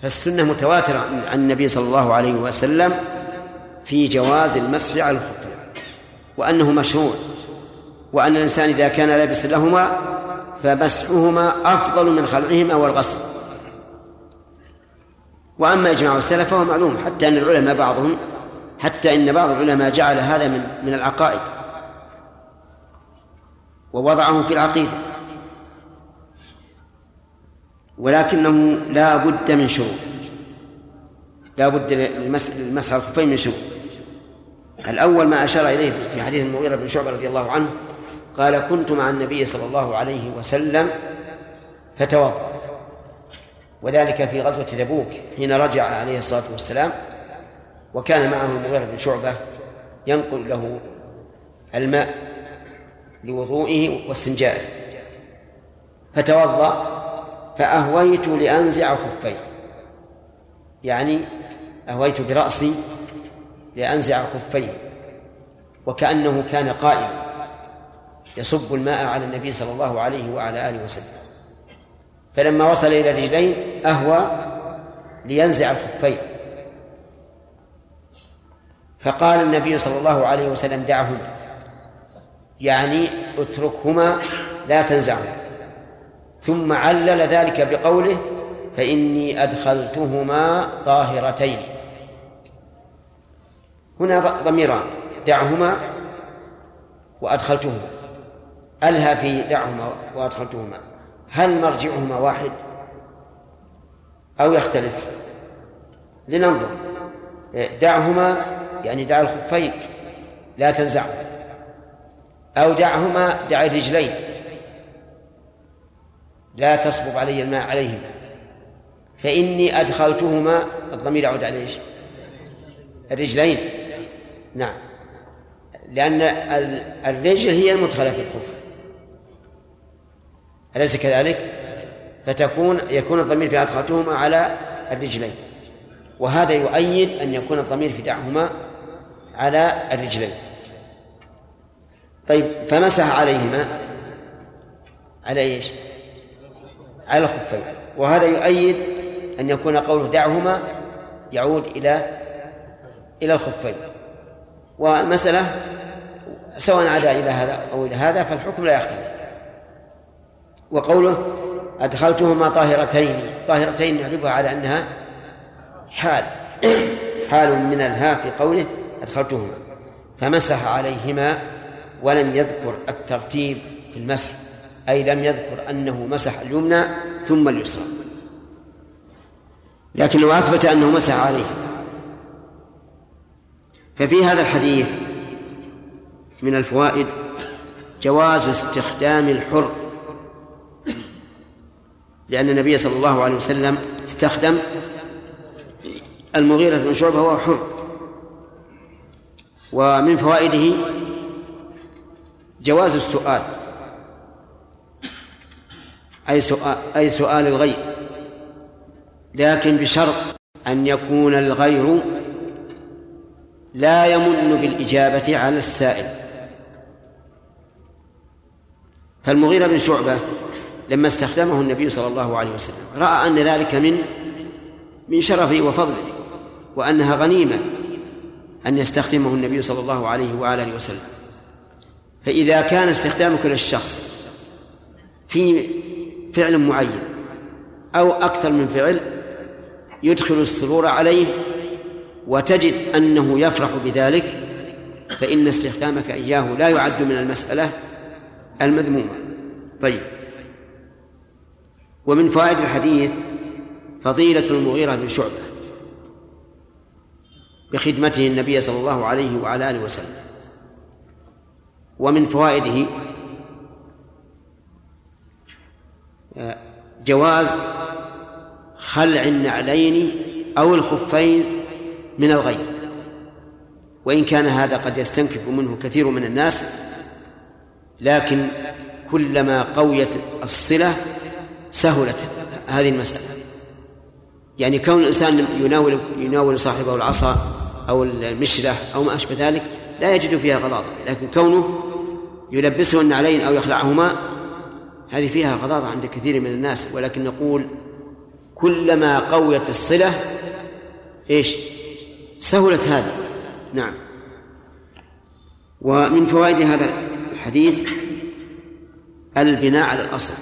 فالسنة متواترة عن النبي صلى الله عليه وسلم في جواز المسح على الخفين وأنه مشروع وأن الإنسان إذا كان لابس لهما فمسحهما أفضل من خلعهما والغسل. وأما إجماع السلف فهو معلوم حتى أن العلماء بعضهم حتى إن بعض العلماء جعل هذا من من العقائد ووضعه في العقيدة. ولكنه لا بد من شروط. لا بد للمسح الخفين من شروط. الأول ما أشار إليه في حديث المغيرة بن شعبة رضي الله عنه قال كنت مع النبي صلى الله عليه وسلم فتوضأ. وذلك في غزوة تبوك حين رجع عليه الصلاة والسلام وكان معه المغيرة بن شعبة ينقل له الماء لوضوئه واستنجائه. فتوضأ فأهويت لأنزع خفي يعني أهويت برأسي لأنزع خفي وكأنه كان قائما يصب الماء على النبي صلى الله عليه وعلى آله وسلم. فلما وصل إلى الرجلين أهوى لينزع الخفين. فقال النبي صلى الله عليه وسلم دعهما يعني اتركهما لا تنزعهما ثم علل ذلك بقوله فإني أدخلتهما طاهرتين. هنا ضميران. دعهما وأدخلتهما. ألهى في دعهما وأدخلتهما. هل مرجعهما واحد؟ أو يختلف؟ لننظر. دعهما يعني دع الخفين لا تنزعهما أو دعهما دع الرجلين. لا تصبب علي الماء عليهما فإني أدخلتهما الضمير يعود على إيش؟ الرجلين نعم لأن الرجل هي المدخلة في الخف أليس كذلك؟ فتكون يكون الضمير في أدخلتهما على الرجلين وهذا يؤيد أن يكون الضمير في دعهما على الرجلين طيب فمسح عليهما على إيش؟ على الخفين وهذا يؤيد أن يكون قوله دعهما يعود إلى إلى الخفين. والمسألة سواء عدا إلى هذا أو إلى هذا فالحكم لا يختلف. وقوله أدخلتهما طاهرتين طاهرتين نعرفها على أنها حال حال من الها في قوله أدخلتهما. فمسح عليهما ولم يذكر الترتيب في المسح. أي لم يذكر أنه مسح اليمنى ثم اليسرى. لكنه أثبت أنه مسح عليه. ففي هذا الحديث من الفوائد جواز استخدام الحر. لأن النبي صلى الله عليه وسلم استخدم المغيرة بن شعبة وهو حر. ومن فوائده جواز السؤال. أي سؤال أي سؤال الغير لكن بشرط أن يكون الغير لا يمن بالإجابة على السائل. فالمغيرة بن شعبة لما استخدمه النبي صلى الله عليه وسلم رأى أن ذلك من من شرفه وفضله وأنها غنيمة أن يستخدمه النبي صلى الله عليه وعلى آله وسلم. فإذا كان استخدامك للشخص في فعل معين أو أكثر من فعل يدخل السرور عليه وتجد أنه يفرح بذلك فإن استخدامك إياه لا يعد من المسألة المذمومة. طيب. ومن فوائد الحديث فضيلة المغيرة بن شعبة بخدمته النبي صلى الله عليه وعلى آله وسلم. ومن فوائده آه، جواز خلع النعلين أو الخفين من الغير. وإن كان هذا قد يستنكف منه كثير من الناس لكن كلما قويت الصلة سهلت هذه المسألة. يعني كون الإنسان يناول يناول صاحبه العصا أو المشلة أو ما أشبه ذلك لا يجد فيها غضاضة لكن كونه يلبسه النعلين أو يخلعهما هذه فيها غضاضة عند كثير من الناس ولكن نقول كلما قويت الصلة إيش؟ سهلت هذه. نعم. ومن فوائد هذا الحديث البناء على الأصل.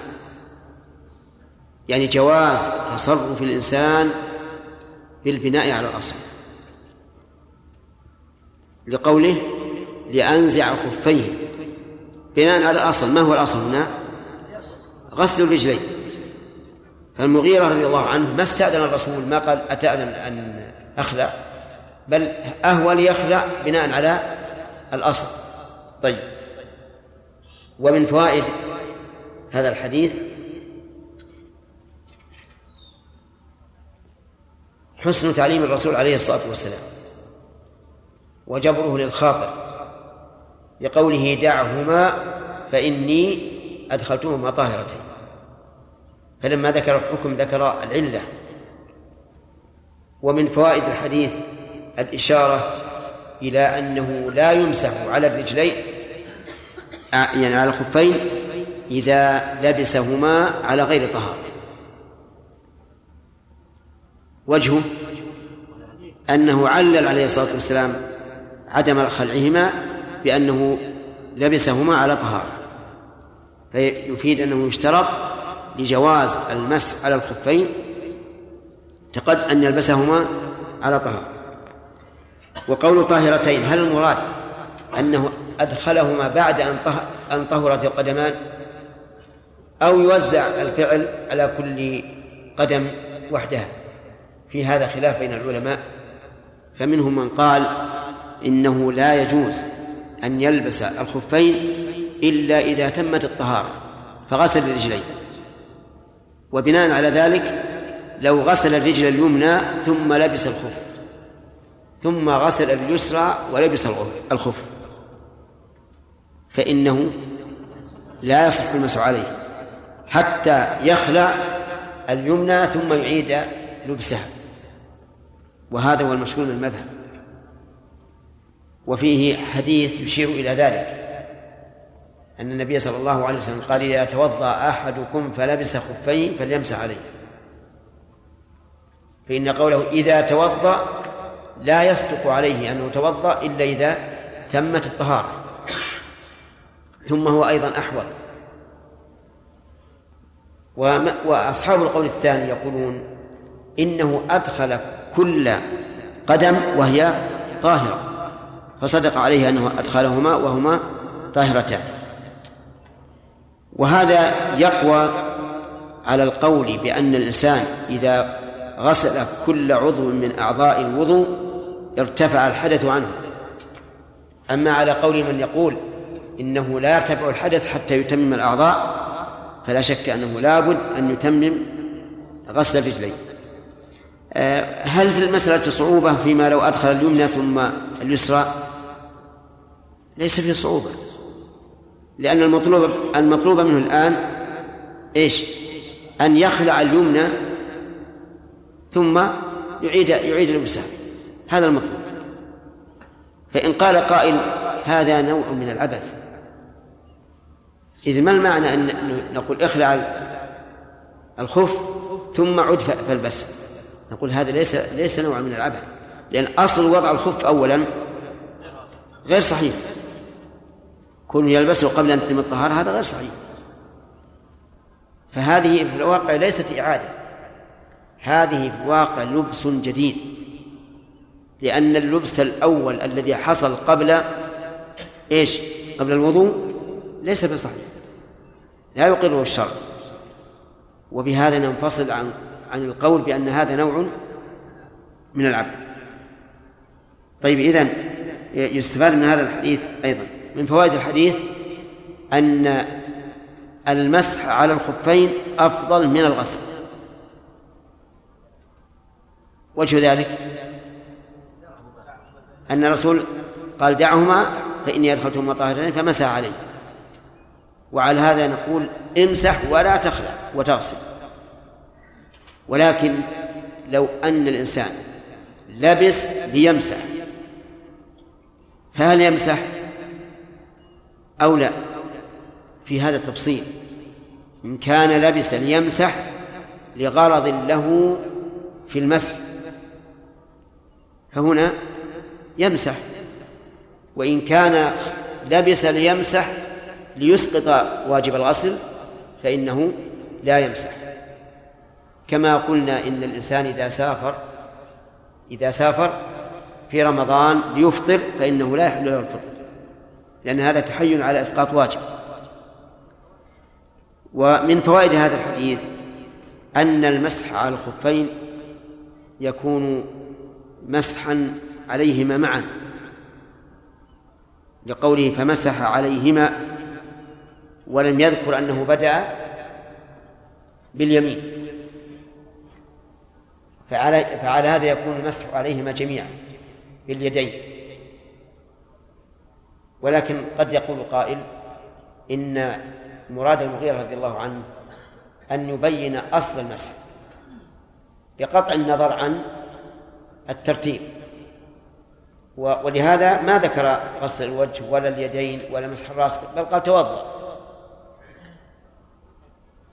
يعني جواز تصرف الإنسان بالبناء على الأصل. لقوله لأنزع خفيه. بناء على الأصل ما هو الأصل هنا؟ غسل الرجلين. فالمغيرة رضي الله عنه ما استأذن الرسول ما قال أتأذن أن أخلع؟ بل أهوى ليخلع بناء على الأصل. طيب. ومن فوائد هذا الحديث حسن تعليم الرسول عليه الصلاة والسلام وجبره للخاطر بقوله دعهما فإني أدخلتهما طاهرتين. فلما ذكر الحكم ذكر العلة. ومن فوائد الحديث الإشارة إلى أنه لا يمسح على الرجلين يعني على الخفين إذا لبسهما على غير طهارة. وجهه أنه علل عليه الصلاة والسلام عدم خلعهما بأنه لبسهما على طهارة. فيفيد أنه يشترط لجواز المس على الخفين تقد أن يلبسهما على طهارة. وقول طاهرتين هل المراد أنه أدخلهما بعد أن أن طهرت القدمان؟ أو يوزع الفعل على كل قدم وحدها. في هذا خلاف بين العلماء. فمنهم من قال إنه لا يجوز أن يلبس الخفين إلا إذا تمت الطهارة فغسل الرجلين وبناء على ذلك لو غسل الرجل اليمنى ثم لبس الخف. ثم غسل اليسرى ولبس الخف. فإنه لا يصح المسح عليه حتى يخلع اليمنى ثم يعيد لبسها وهذا هو المشهور من المذهب. وفيه حديث يشير إلى ذلك. أن النبي صلى الله عليه وسلم قال إذا توضأ أحدكم فلبس خفيه فليمسح عليه. فإن قوله إذا توضأ لا يصدق عليه أنه توضأ إلا إذا تمت الطهارة. ثم هو أيضا أحوط. وأصحاب القول الثاني يقولون إنه أدخل كل قدم وهي طاهرة. فصدق عليه أنه أدخلهما وهما طاهرتان. وهذا يقوى على القول بأن الإنسان إذا غسل كل عضو من أعضاء الوضوء ارتفع الحدث عنه. أما على قول من يقول إنه لا يرتفع الحدث حتى يتمم الأعضاء فلا شك أنه لابد أن يتمم غسل الرجلين. آه، هل في المسألة صعوبة فيما لو أدخل اليمنى ثم اليسرى؟ ليس في صعوبة. لأن المطلوب المطلوب منه الآن إيش؟ أن يخلع اليمنى ثم يعيد يعيد الوسام هذا المطلوب. فإن قال قائل هذا نوع من العبث. إذ ما المعنى أن نقول اخلع الخف ثم عد فالبس؟ نقول هذا ليس ليس نوع من العبث. لأن أصل وضع الخف أولا غير صحيح. كونه يلبسه قبل أن تتم الطهارة هذا غير صحيح. فهذه في الواقع ليست إعادة. هذه في الواقع لبس جديد. لأن اللبس الأول الذي حصل قبل إيش؟ قبل الوضوء ليس بصحيح. لا يقره الشرع. وبهذا ننفصل عن عن القول بأن هذا نوع من العبد. طيب إذن يستفاد من هذا الحديث أيضا. من فوائد الحديث أن المسح على الخفين أفضل من الغسل. وجه ذلك أن الرسول قال دعهما فإني أدخلتهما طاهرتين فمسح عليه وعلى هذا نقول امسح ولا تخلع وتغسل. ولكن لو أن الإنسان لبس ليمسح فهل يمسح؟ أو لا؟ في هذا التفصيل إن كان لبس ليمسح لغرض له في المسح. فهنا يمسح. وإن كان لبس ليمسح ليسقط واجب الغسل فإنه لا يمسح. كما قلنا إن الإنسان إذا سافر إذا سافر في رمضان ليفطر فإنه لا يحل له الفطر لأن هذا تحين على إسقاط واجب. ومن فوائد هذا الحديث أن المسح على الخفين يكون مسحا عليهما معا. لقوله فمسح عليهما ولم يذكر أنه بدأ باليمين. فعلى, فعلى هذا يكون المسح عليهما جميعا باليدين. ولكن قد يقول قائل إن مراد المغيرة رضي الله عنه أن يبين أصل المسح بقطع النظر عن الترتيب. ولهذا ما ذكر غسل الوجه ولا اليدين ولا مسح الراس بل قال توضأ.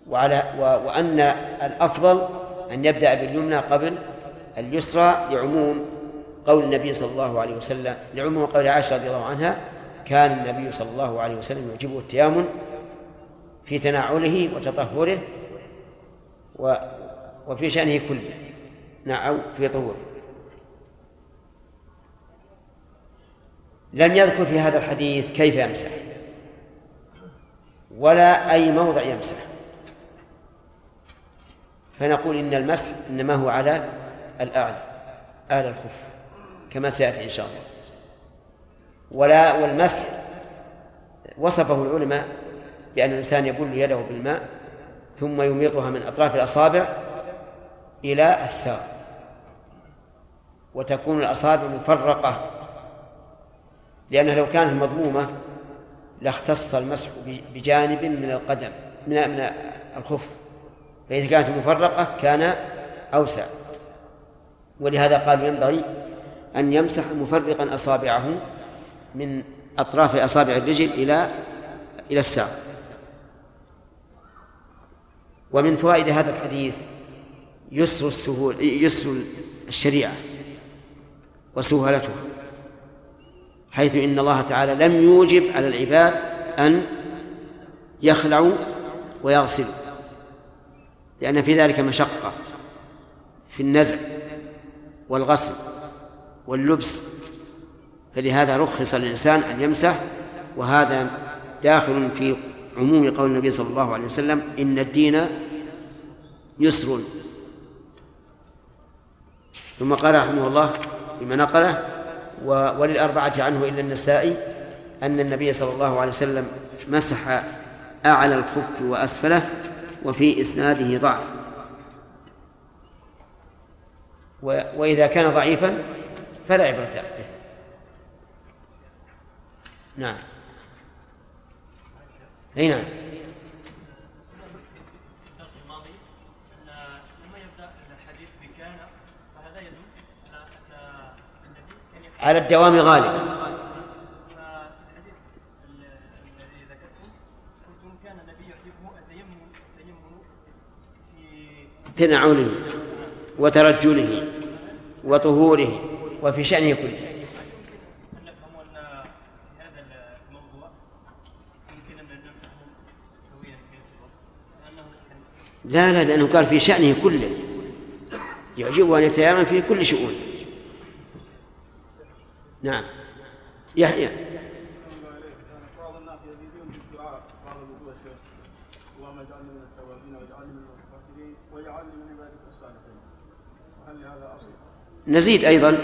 وعلى وأن الأفضل أن يبدأ باليمنى قبل اليسرى لعموم قول النبي صلى الله عليه وسلم لعموم قول عائشة رضي الله عنها كان النبي صلى الله عليه وسلم يعجبه التيامن في تناعله وتطهره و وفي شأنه كله نعم في طهوره. لم يذكر في هذا الحديث كيف يمسح ولا أي موضع يمسح. فنقول إن المسح إنما هو على الأعلى أعلى الخف كما سيأتي إن شاء الله. ولا والمسح وصفه العلماء بأن الإنسان يبل يده بالماء ثم يميطها من أطراف الأصابع إلى الساق وتكون الأصابع مفرقة لأنها لو كانت مضمومة لاختص المسح بجانب من القدم من من الخف. فإذا كانت مفرقة كان أوسع. ولهذا قالوا ينبغي أن يمسح مفرقا أصابعه من أطراف أصابع الرجل إلى إلى الساق. ومن فوائد هذا الحديث يسر السهول يسر الشريعة وسهولتها حيث إن الله تعالى لم يوجب على العباد أن يخلعوا ويغسلوا لأن في ذلك مشقة في النزع والغسل واللبس فلهذا رخص الإنسان أن يمسح وهذا داخل في عموم قول النبي صلى الله عليه وسلم إن الدين يسر. ثم قال رحمه الله بما نقله وللأربعة عنه إلا النسائي أن النبي صلى الله عليه وسلم مسح أعلى الخف وأسفله وفي إسناده ضعف. وإذا كان ضعيفا فلا عبرة به نعم. أي نعم. على الدوام غالبا تنعله وترجله وطهوره وفي شأنه كله. لا لا لأنه قال في شأنه كله. يعجبه أن يتيامن في كل شؤون. نعم. يحيى؟ نزيد أيضا.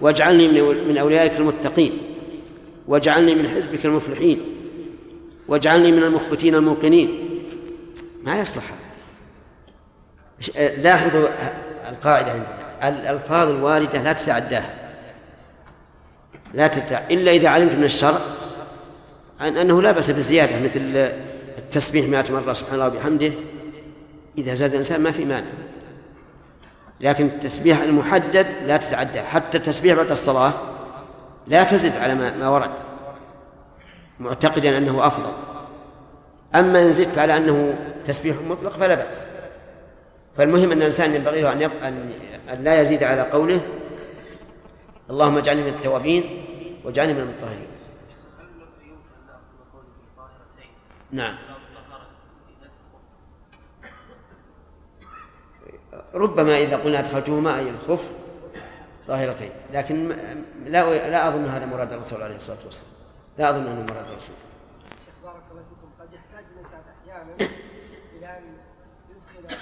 واجعلني من أوليائك المتقين. واجعلني من حزبك المفلحين. واجعلني من المخبتين الموقنين. ما يصلح لاحظوا القاعدة عندنا. الألفاظ الواردة لا تتعداها. لا تتع... إلا إذا علمت من الشرع أن أنه لا بأس بالزيادة مثل التسبيح مئة مرة سبحان الله وبحمده. إذا زاد الإنسان ما في مانع. لكن التسبيح المحدد لا تتعدى. حتى التسبيح بعد الصلاة لا تزد على ما, ما ورد. معتقدا أنه أفضل. أما إن زدت على أنه تسبيح مطلق فلا بأس. فالمهم أن الإنسان ينبغي له أن, يبقى أن لا يزيد على قوله اللهم اجعلني من التوابين واجعلني من المطهرين. نعم. ربما إذا قلنا أدخلتهما أي الخف ظاهرتين لكن لا لا أظن هذا مراد الرسول عليه الصلاة والسلام. لا أظن أنه مراد الرسول. شيخ بارك الله فيكم قد يحتاج الإنسان أحيانا إلى أن يدخل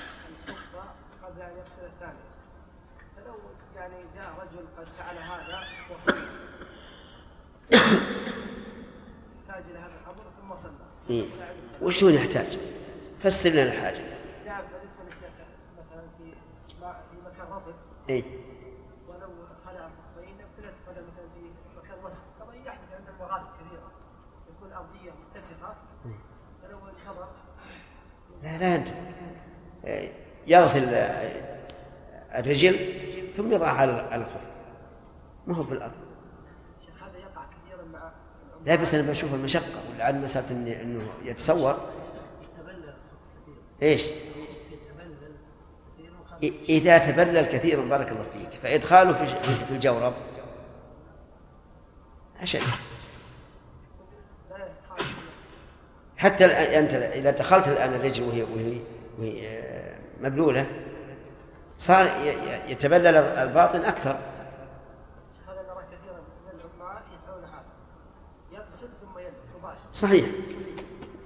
الخف قبل أن يغسل الثاني فلو يعني جاء رجل قد فعل هذا وصلى يحتاج إلى هذا الأمر ثم صلى. إيه؟ وش هو يحتاج؟ فسر لنا الحاجة. نعم فيدخل الشيخ مثلا في في مكان رطب. إيه؟ ولو خلع الخفين ابتلت بدل مثلا في مكان وسخ كما يحدث عند المغاسل كثيرة يكون أرضية متسخة فلو انتظر لا لا أنت. يغسل الرجل ثم يضعها على الخف. ما هو في الأرض شيخ هذا يقع كثيرا مع لا بس أنا بشوف المشقة ولعل مسألة إني- أنه يتصور. إيش؟ إذا تبلل كثيرا بارك الله فيك. فإدخاله في الجورب أشد حتى أنت إذا دخلت الآن الرجل وهي وهي, وهي آه، مبلولة صار يتبلل الباطن أكثر. شيخ هذا نرى كثيرا من العلماء يفعلون هذا. يغسل ثم يلبس مباشرة. صحيح.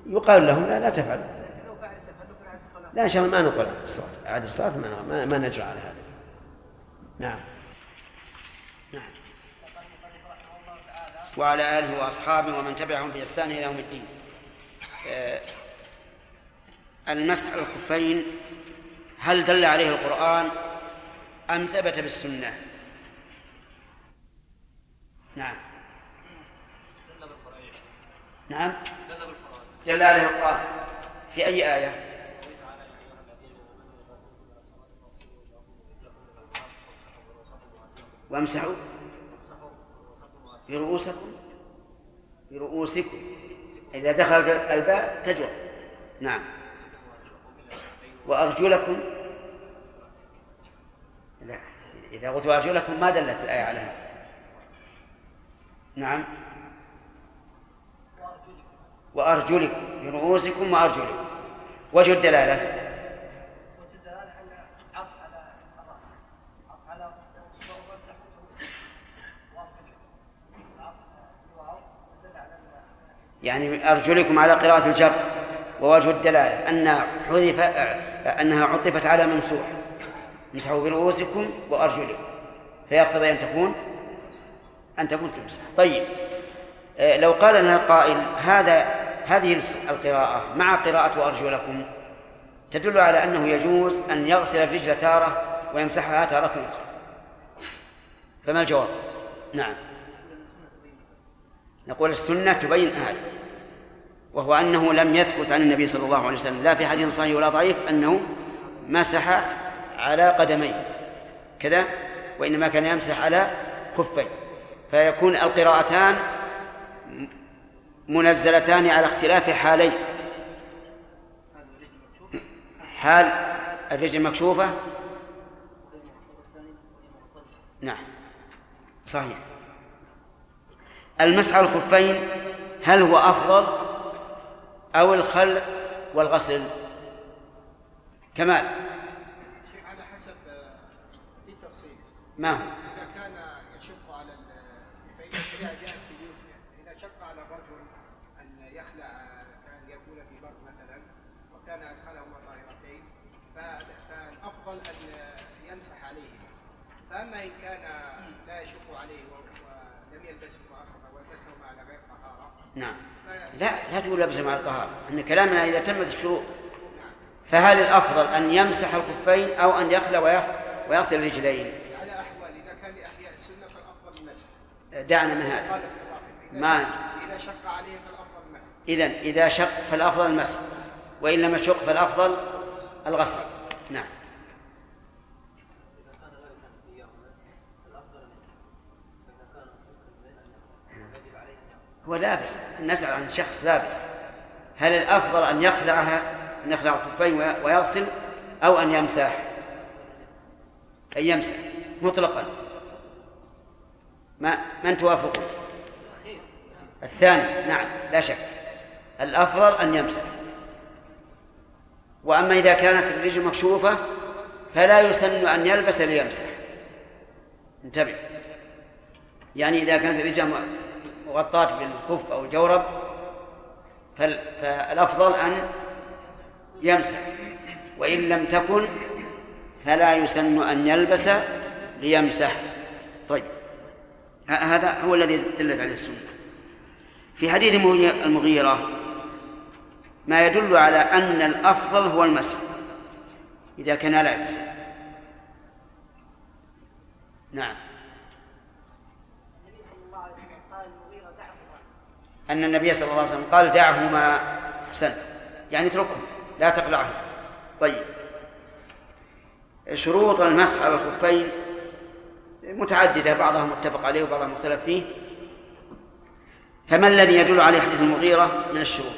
يقال لهم لا لا تفعل لكن لو فعل شيخ هل نقول عن الصلاة؟ لا شيء ما نقول عن الصلاة. عاد الصلاة ما, ما, نجرى على هذا. نعم. نعم. وعلى آله وأصحابه ومن تبعهم بإحسان إلى يوم الدين. آه، المسح على الخفين هل دل عليه القرآن أم ثبت بالسنة؟ نعم. نعم. دل عليه القرآن. في أي آية؟ وامسحوا. برؤوسكم. برؤوسكم. إذا دخلت الباء تجر نعم. وأرجلكم لا إذا قلت وأرجلكم ما دلت الآية على هذا؟ نعم. وأرجلكم برؤوسكم وأرجلكم. وجه الدلالة؟ يعني أرجلكم على قراءة الجر. ووجه الدلالة أن حذف أنها عطفت على ممسوح امسحوا برؤوسكم وأرجلكم فيقتضي أن تكون؟ أن تكون تمسح طيب. آه، لو قال لنا قائل هذا هذه القراءة مع قراءة وأرجلكم تدل على أنه يجوز أن يغسل الرجل تارة ويمسحها تارة أخرى. فما الجواب؟ نعم. نقول السنة تبين هذا. وهو أنه لم يثبت عن النبي صلى الله عليه وسلم لا في حديث صحيح ولا ضعيف أنه مسح على قدميه. كذا؟ وإنما كان يمسح على خفين فيكون القراءتان منزلتان على اختلاف حالين. حال الرجل مكشوفة؟ نعم. صحيح. المسح على الخفين هل هو أفضل؟ أو الخلع والغسل. كمال. على حسب التفصيل ما هو؟ إذا كان يشق على فإن الشريعة جاءت في إذا شق على الرجل أن يخلع كان يكون في برد مثلا وكان أدخلهما طاهرتين فالأفضل أن يمسح عليهما فأما إن كان لا يشق عليه ولم يلبسهما أصلا ولبسهما على غير طهارة نعم. لا لا تقول لبس مع الطهارة أن كلامنا إذا تمت الشروط فهل الأفضل أن يمسح الخفين أو أن يخلع ويغسل الرجلين؟ على أحوال إذا كان لأحياء السنة فالأفضل المسح. دعنا من هذا. ما؟ إذا شق عليه فالأفضل المسح. إذا إذا شق فالأفضل المسح وإن لم يشق فالأفضل الغسل. نعم. هو لابس نسأل عن شخص لابس هل الأفضل أن يخلعها أن يخلع الخفين ويغسل أو أن يمسح؟ أن يمسح مطلقا. ما من توافقون الثاني نعم لا شك. الأفضل أن يمسح. وأما إذا كانت الرجل مكشوفة فلا يسن أن يلبس ليمسح. انتبه. يعني إذا كانت الرجل مغطاة بالخف أو الجورب فالأفضل أن يمسح وإن لم تكن فلا يسن أن يلبس ليمسح. طيب هذا هو الذي دلت عليه السنة. في حديث المغيرة ما يدل على أن الأفضل هو المسح إذا كان لابسا نعم. أن النبي صلى الله عليه وسلم قال دعهما أحسنت. يعني اتركهم لا تقلعهم. طيب. شروط المسح على الخفين متعددة بعضها متفق عليه وبعضها مختلف فيه. فما الذي يدل عليه حديث المغيرة من الشروط؟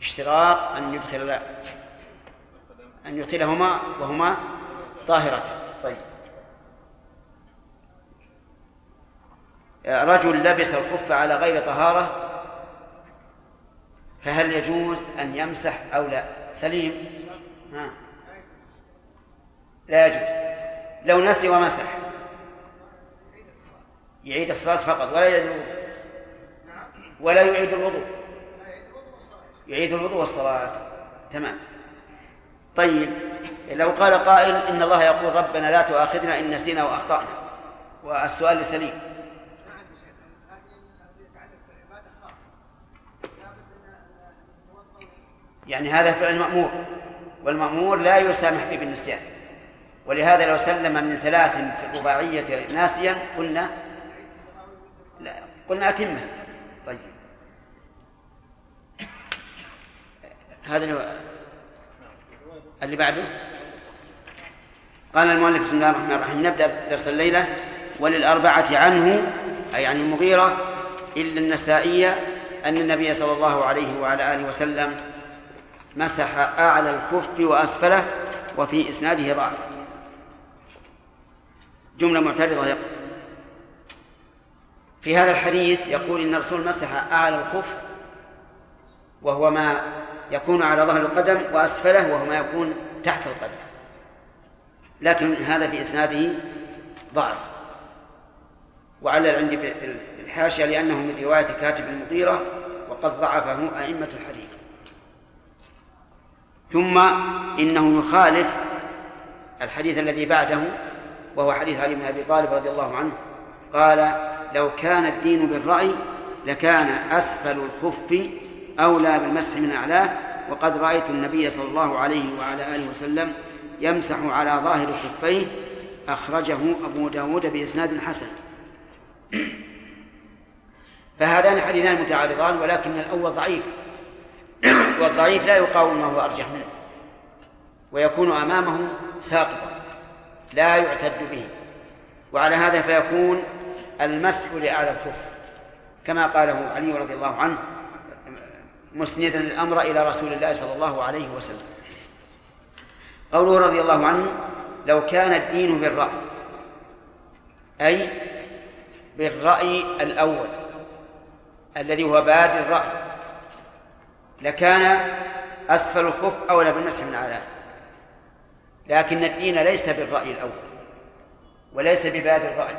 اشتراط أن يدخل أن يدخلهما وهما طاهرتان طيب رجل لبس الخف على غير طهارة فهل يجوز أن يمسح أو لا؟ سليم. ها. لا يجوز. لو نسي ومسح. يعيد الصلاة فقط ولا يعيد ولا يعيد الوضوء. يعيد الوضوء والصلاة. تمام. طيب لو قال قائل إن الله يقول ربنا لا تؤاخذنا إن نسينا وأخطأنا. والسؤال لسليم. يعني هذا فعل مأمور والمأمور لا يسامح فيه بالنسيان. ولهذا لو سلم من ثلاث في الرباعية ناسيا قلنا لا قلنا أتمه. طيب. هذا اللي بعده. قال المؤلف بسم الله الرحمن الرحيم. نبدأ درس الليلة وللأربعة عنه أي عن المغيرة إلا النسائية أن النبي صلى الله عليه وعلى آله وسلم مسح أعلى الخف وأسفله وفي إسناده ضعف. جملة معترضة في هذا الحديث يقول إن الرسول مسح أعلى الخف وهو ما يكون على ظهر القدم وأسفله وهو ما يكون تحت القدم. لكن هذا في إسناده ضعف. وعلل عندي بالحاشية لأنه من رواية كاتب المغيرة وقد ضعفه أئمة الحديث. ثم إنه يخالف الحديث الذي بعده وهو حديث علي بن أبي طالب رضي الله عنه قال لو كان الدين بالرأي لكان أسفل الخف أولى بالمسح من أعلاه وقد رأيت النبي صلى الله عليه وعلى آله وسلم يمسح على ظاهر خفيه أخرجه أبو داود بإسناد حسن. فهذان الحديثان متعارضان ولكن الأول ضعيف. والضعيف لا يقاوم ما هو أرجح منه ويكون أمامه ساقطا لا يعتد به. وعلى هذا فيكون المسح لأعلى الكفر. كما قاله علي رضي الله عنه مسندا الأمر إلى رسول الله صلى الله عليه وسلم. قوله رضي الله عنه لو كان الدين بالرأي أي بالرأي الأول الذي هو بادئ الرأي. لكان أسفل الخف أولى بالمسح من أعلاه لكن الدين ليس بالرأي الأول وليس ببادئ الرأي.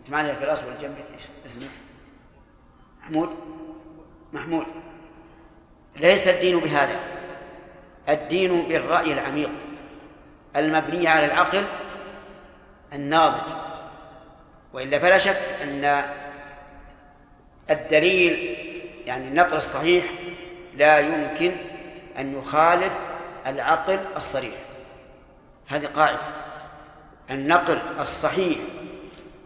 أنت معنا في الأصل والجنب؟ اسمه؟ محمود؟ محمود. ليس الدين بهذا. الدين بالرأي العميق المبني على العقل الناضج. وإلا فلا شك أن الدليل يعني النقل الصحيح لا يمكن أن يخالف العقل الصريح. هذه قاعدة. النقل الصحيح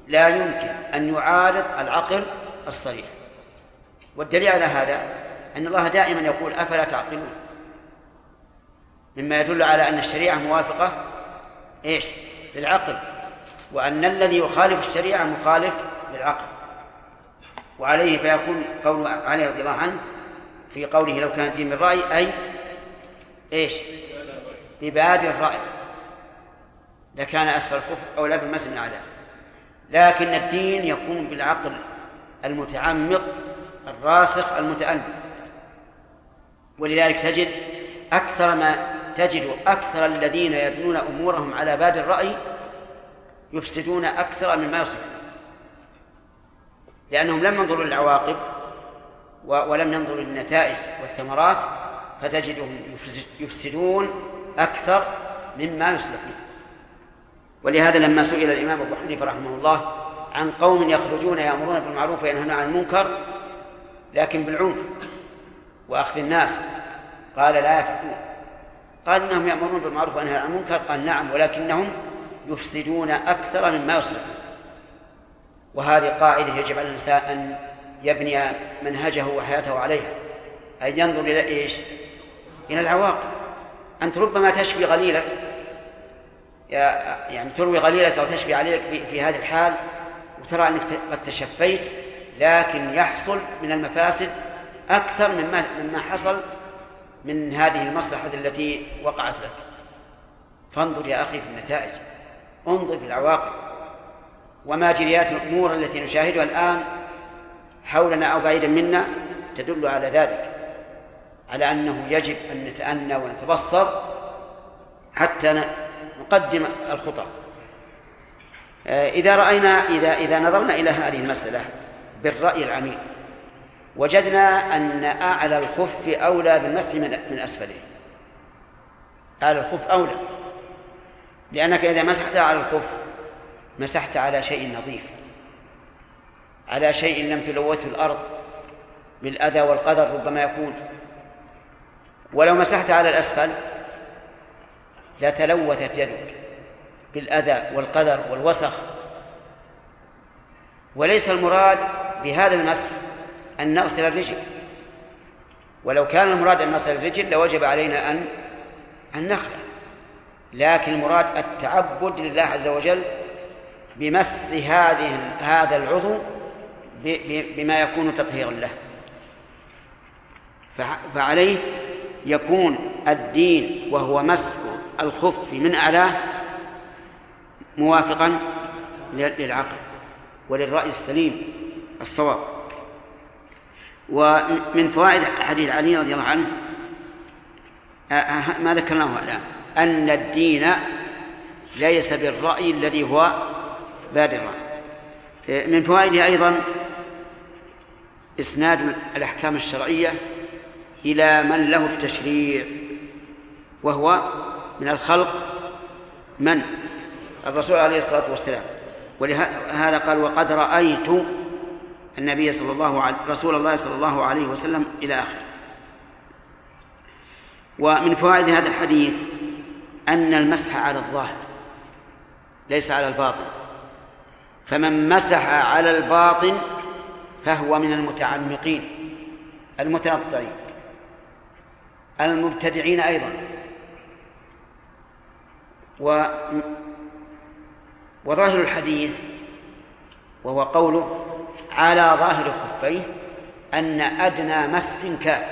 لا يمكن أن يعارض العقل الصريح. والدليل على هذا أن الله دائما يقول أفلا تعقلون؟ مما يدل على أن الشريعة موافقة. إيش؟ للعقل. وأن الذي يخالف الشريعة مخالف للعقل. وعليه فيكون قول علي رضي الله عنه في قوله لو كان الدين بالرأي أي؟ إيش؟ ببادر الرأي. لكان أسفل الكفر أو لا بالمسجد من أعلاه لكن الدين يكون بالعقل المتعمق الراسخ المتألم. ولذلك تجد أكثر ما تجد أكثر الذين يبنون أمورهم على باد الرأي يفسدون أكثر مما يصلحون لأنهم لم ينظروا للعواقب ولم ينظروا للنتائج والثمرات فتجدهم يفسدون أكثر مما يصلحون ولهذا لما سئل الإمام أبو حنيفة رحمه الله عن قوم يخرجون يأمرون بالمعروف وينهون عن المنكر لكن بالعنف وأخذ الناس قال لا يفعلون قال إنهم يأمرون بالمعروف وينهون عن المنكر قال نعم ولكنهم يفسدون أكثر مما يصلحون وهذه قاعدة يجب على الإنسان أن يبني منهجه وحياته عليها. أن ينظر إلى إيش؟ إلى العواقب. أنت ربما تشفي غليلك. يعني تروي غليلك أو تشفي عليك في هذه الحال وترى أنك قد تشفيت لكن يحصل من المفاسد أكثر مما مما حصل من هذه المصلحة التي وقعت لك. فانظر يا أخي في النتائج. انظر في العواقب. وما جريات الأمور التي نشاهدها الآن حولنا أو بعيدا منا تدل على ذلك على أنه يجب أن نتأنى ونتبصر حتى نقدم الخطى. آه، إذا رأينا إذا إذا نظرنا إلى هذه المسألة بالرأي العميق وجدنا أن أعلى الخف أولى بالمسح من أسفله. أعلى الخف أولى لأنك إذا مسحت على الخف مسحت على شيء نظيف. على شيء لم تلوثه الأرض بالأذى والقدر ربما يكون. ولو مسحت على الأسفل لتلوثت يدك بالأذى والقدر والوسخ. وليس المراد بهذا المسح أن نغسل الرجل. ولو كان المراد أن نغسل الرجل لوجب علينا أن أن نخلع لكن المراد التعبد لله عز وجل بمس هذه هذا العضو بما يكون تطهيرا له. فعليه يكون الدين وهو مسح الخف من أعلاه موافقا للعقل وللرأي السليم الصواب. ومن فوائد حديث علي رضي الله عنه آه، آه، ما ذكرناه الآن أن الدين ليس بالرأي الذي هو بادر. من فوائده أيضا إسناد الأحكام الشرعية إلى من له التشريع وهو من الخلق من؟ الرسول عليه الصلاة والسلام. ولهذا قال وقد رأيت النبي صلى الله عليه رسول الله صلى الله عليه وسلم إلى آخره. ومن فوائد هذا الحديث أن المسح على الظاهر ليس على الباطن. فمن مسح على الباطن فهو من المتعمقين المتنطعين المبتدعين أيضا و وظاهر الحديث وهو قوله على ظاهر خفيه أن أدنى مسح كاف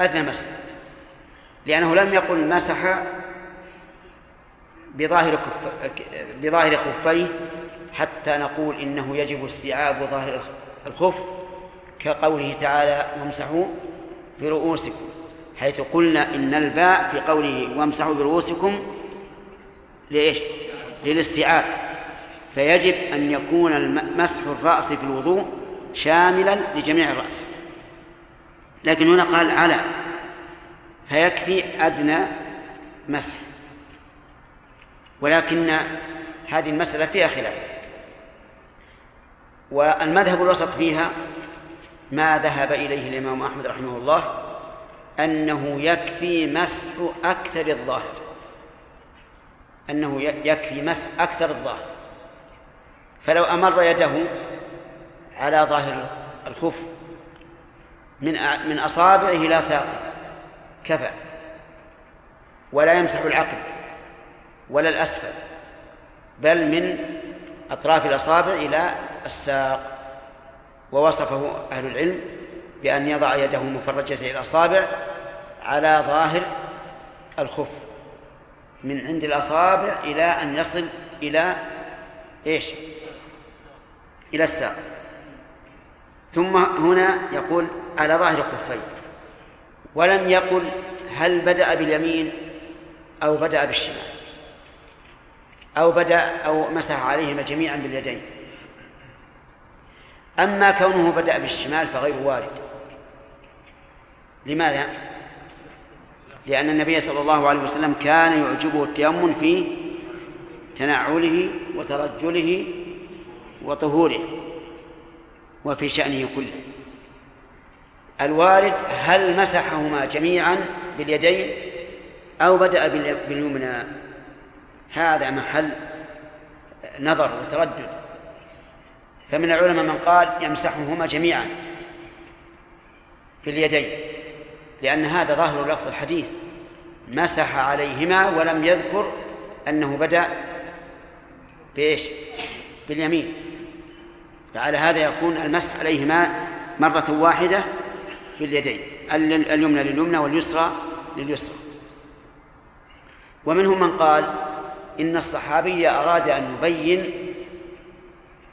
أدنى مسح لأنه لم يقل مسح بظاهر. بظاهر خفيه حتى نقول إنه يجب استيعاب ظاهر الخف كقوله تعالى وامسحوا برؤوسكم حيث قلنا إن الباء في قوله وامسحوا برؤوسكم لإيش؟ للاستيعاب. فيجب أن يكون مسح الرأس في الوضوء شاملا لجميع الرأس. لكن هنا قال على فيكفي أدنى مسح. ولكن هذه المسألة فيها خلاف. والمذهب الوسط فيها ما ذهب إليه الإمام أحمد رحمه الله أنه يكفي مسح أكثر الظاهر. أنه يكفي مسح أكثر الظاهر. فلو أمر يده على ظاهر الخف من من أصابعه إلى ساقه كفى ولا يمسح العقل ولا الأسفل بل من أطراف الأصابع إلى الساق ووصفه أهل العلم بأن يضع يده مفرجة إلى الأصابع على ظاهر الخف من عند الأصابع إلى أن يصل إلى إيش؟ إلى الساق. ثم هنا يقول على ظاهر خفين ولم يقل هل بدأ باليمين أو بدأ بالشمال. أو بدأ أو مسح عليهما جميعا باليدين. أما كونه بدأ بالشمال فغير وارد. لماذا؟ لأن النبي صلى الله عليه وسلم كان يعجبه التيمم في تنعله وترجله وطهوره وفي شأنه كله. الوارد هل مسحهما جميعا باليدين أو بدأ باليمنى؟ هذا محل نظر وتردد. فمن العلماء من قال يمسحهما جميعا باليدين لأن هذا ظاهر لفظ الحديث. مسح عليهما ولم يذكر أنه بدأ بإيش؟ باليمين. فعلى هذا يكون المسح عليهما مرة واحدة باليدين اليمنى لليمنى واليسرى لليسرى. ومنهم من قال إن الصحابي أراد أن يبين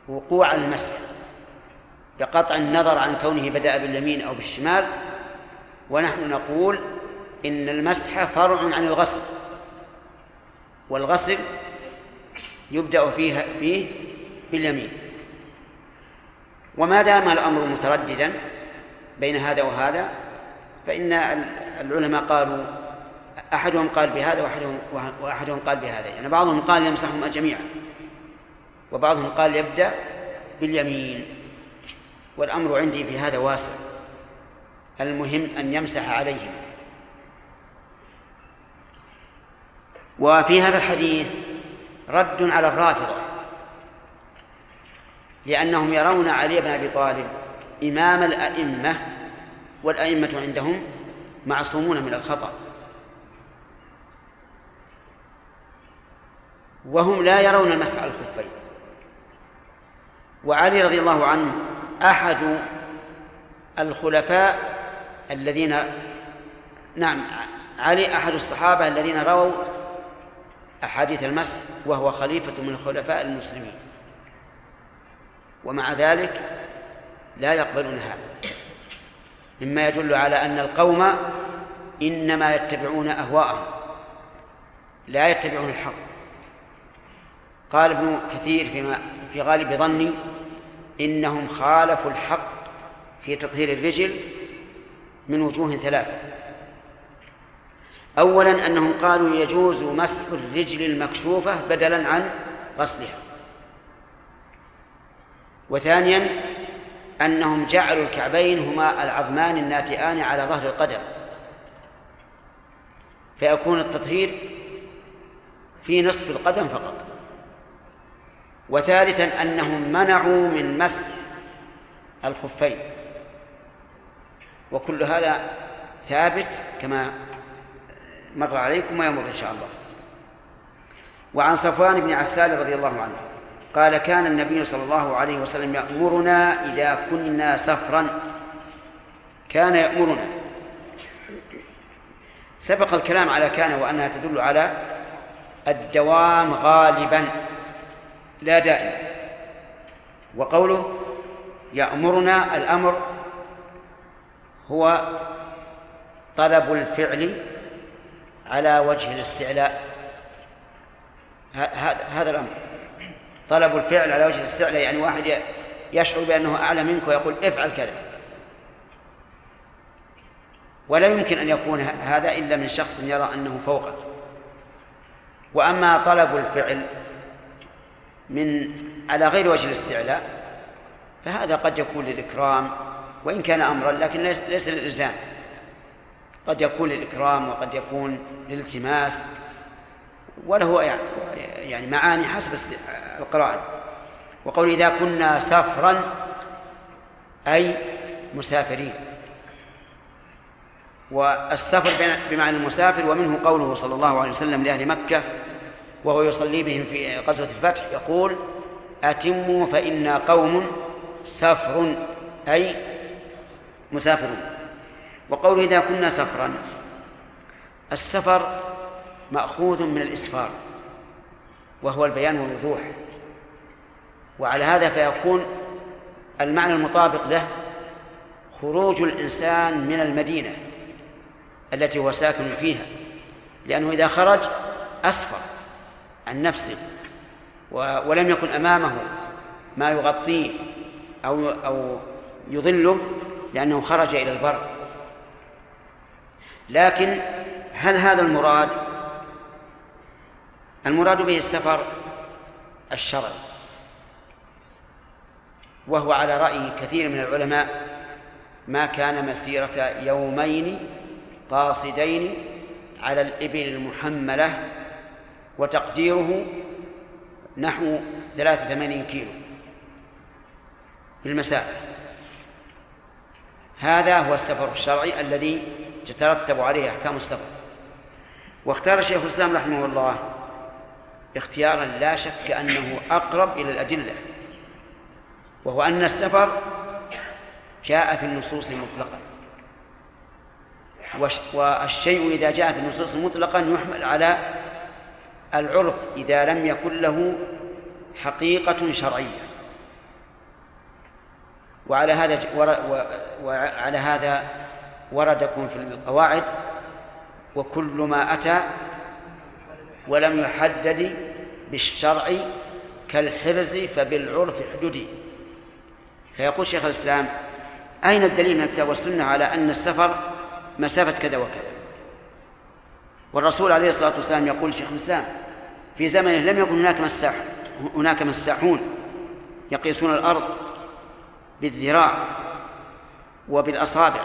وقوع المسح بقطع النظر عن كونه بدأ باليمين أو بالشمال ونحن نقول إن المسح فرع عن الغسل والغسل يبدأ فيه فيه باليمين. وما دام الأمر مترددا بين هذا وهذا فإن العلماء قالوا أحدهم قال بهذا وأحدهم وأحدهم قال بهذا. يعني بعضهم قال يمسحهما جميعا. وبعضهم قال يبدأ باليمين والأمر عندي في هذا واسع. المهم أن يمسح عليهم. وفي هذا الحديث رد على الرافضة لأنهم يرون علي بن أبي طالب إمام الأئمة والأئمة عندهم معصومون من الخطأ. وهم لا يرون المسح على الخفين وعلي رضي الله عنه أحد الخلفاء الذين نعم علي أحد الصحابة الذين رووا أحاديث المسح وهو خليفة من خلفاء المسلمين. ومع ذلك لا يقبلون هذا. مما يدل على أن القوم إنما يتبعون أهواءهم لا يتبعون الحق. قال ابن كثير فيما في غالب ظني إنهم خالفوا الحق في تطهير الرجل من وجوه ثلاثة. أولا أنهم قالوا يجوز مسح الرجل المكشوفة بدلا عن غسلها. وثانيا أنهم جعلوا الكعبين هما العظمان الناتئان على ظهر القدم. فيكون التطهير في نصف القدم فقط. وثالثا أنهم منعوا من مسح الخفين. وكل هذا ثابت كما مر عليكم ويمر إن شاء الله. وعن صفوان بن عسال رضي الله عنه قال كان النبي صلى الله عليه وسلم يأمرنا إذا كنا سفرا. كان يأمرنا. سبق الكلام على كان وأنها تدل على الدوام غالبا. لا دائما وقوله يأمرنا الأمر هو طلب الفعل على وجه الاستعلاء. هذا الأمر. طلب الفعل على وجه الاستعلاء يعني واحد يشعر بأنه أعلى منك ويقول افعل كذا. ولا يمكن أن يكون هذا إلا من شخص يرى أنه فوقه وأما طلب الفعل من على غير وجه الاستعلاء فهذا قد يكون للإكرام وإن كان أمرا لكن ليس للإلزام. قد يكون للإكرام وقد يكون للالتماس وله يعني معاني حسب القراءة وقول إذا كنا سفرا أي مسافرين. والسفر بمعنى المسافر ومنه قوله صلى الله عليه وسلم لأهل مكة وهو يصلي بهم في غزوة الفتح يقول أتموا فإنا قوم سفر أي مسافرون. وقوله إذا كنا سفرا السفر مأخوذ من الإسفار وهو البيان والوضوح. وعلى هذا فيكون المعنى المطابق له خروج الإنسان من المدينة التي هو ساكن فيها لأنه إذا خرج أسفر. عن نفسه ولم يكن أمامه ما يغطيه أو أو يظله لأنه خرج إلى البر. لكن هل هذا المراد؟ المراد به السفر الشرعي وهو على رأي كثير من العلماء ما كان مسيرة يومين قاصدين على الإبل المحملة وتقديره نحو ثلاثة ثمانين كيلو بالمسافة. هذا هو السفر الشرعي الذي تترتب عليه أحكام السفر. واختار شيخ الإسلام رحمه الله اختيارا لا شك أنه أقرب إلى الأدلة وهو أن السفر جاء في النصوص مطلقا. والشيء إذا جاء في النصوص مطلقا يحمل على العرف إذا لم يكن له حقيقة شرعية. وعلى هذا وعلى هذا وردكم في القواعد وكل ما أتى ولم يحدد بالشرع كالحرز فبالعرف حدودي فيقول شيخ الإسلام أين الدليل من الكتاب والسنة على أن السفر مسافة كذا وكذا؟ والرسول عليه الصلاة والسلام يقول شيخ الإسلام في زمنه لم يكن هناك مساح هناك مساحون يقيسون الأرض بالذراع وبالأصابع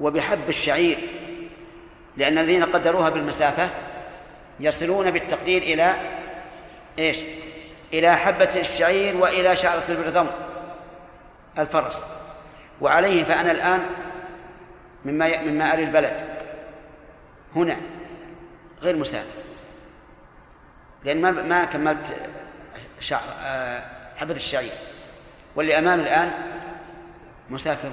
وبحب الشعير لأن الذين قدروها بالمسافة يصلون بالتقدير إلى إيش؟ إلى حبة الشعير وإلى شعرة البرذم الفرس. وعليه فأنا الآن مما مما أري البلد هنا غير مسافر. لأن ما ما كملت شعر آه، حبة الشعير. واللي أمامي الآن مسافر.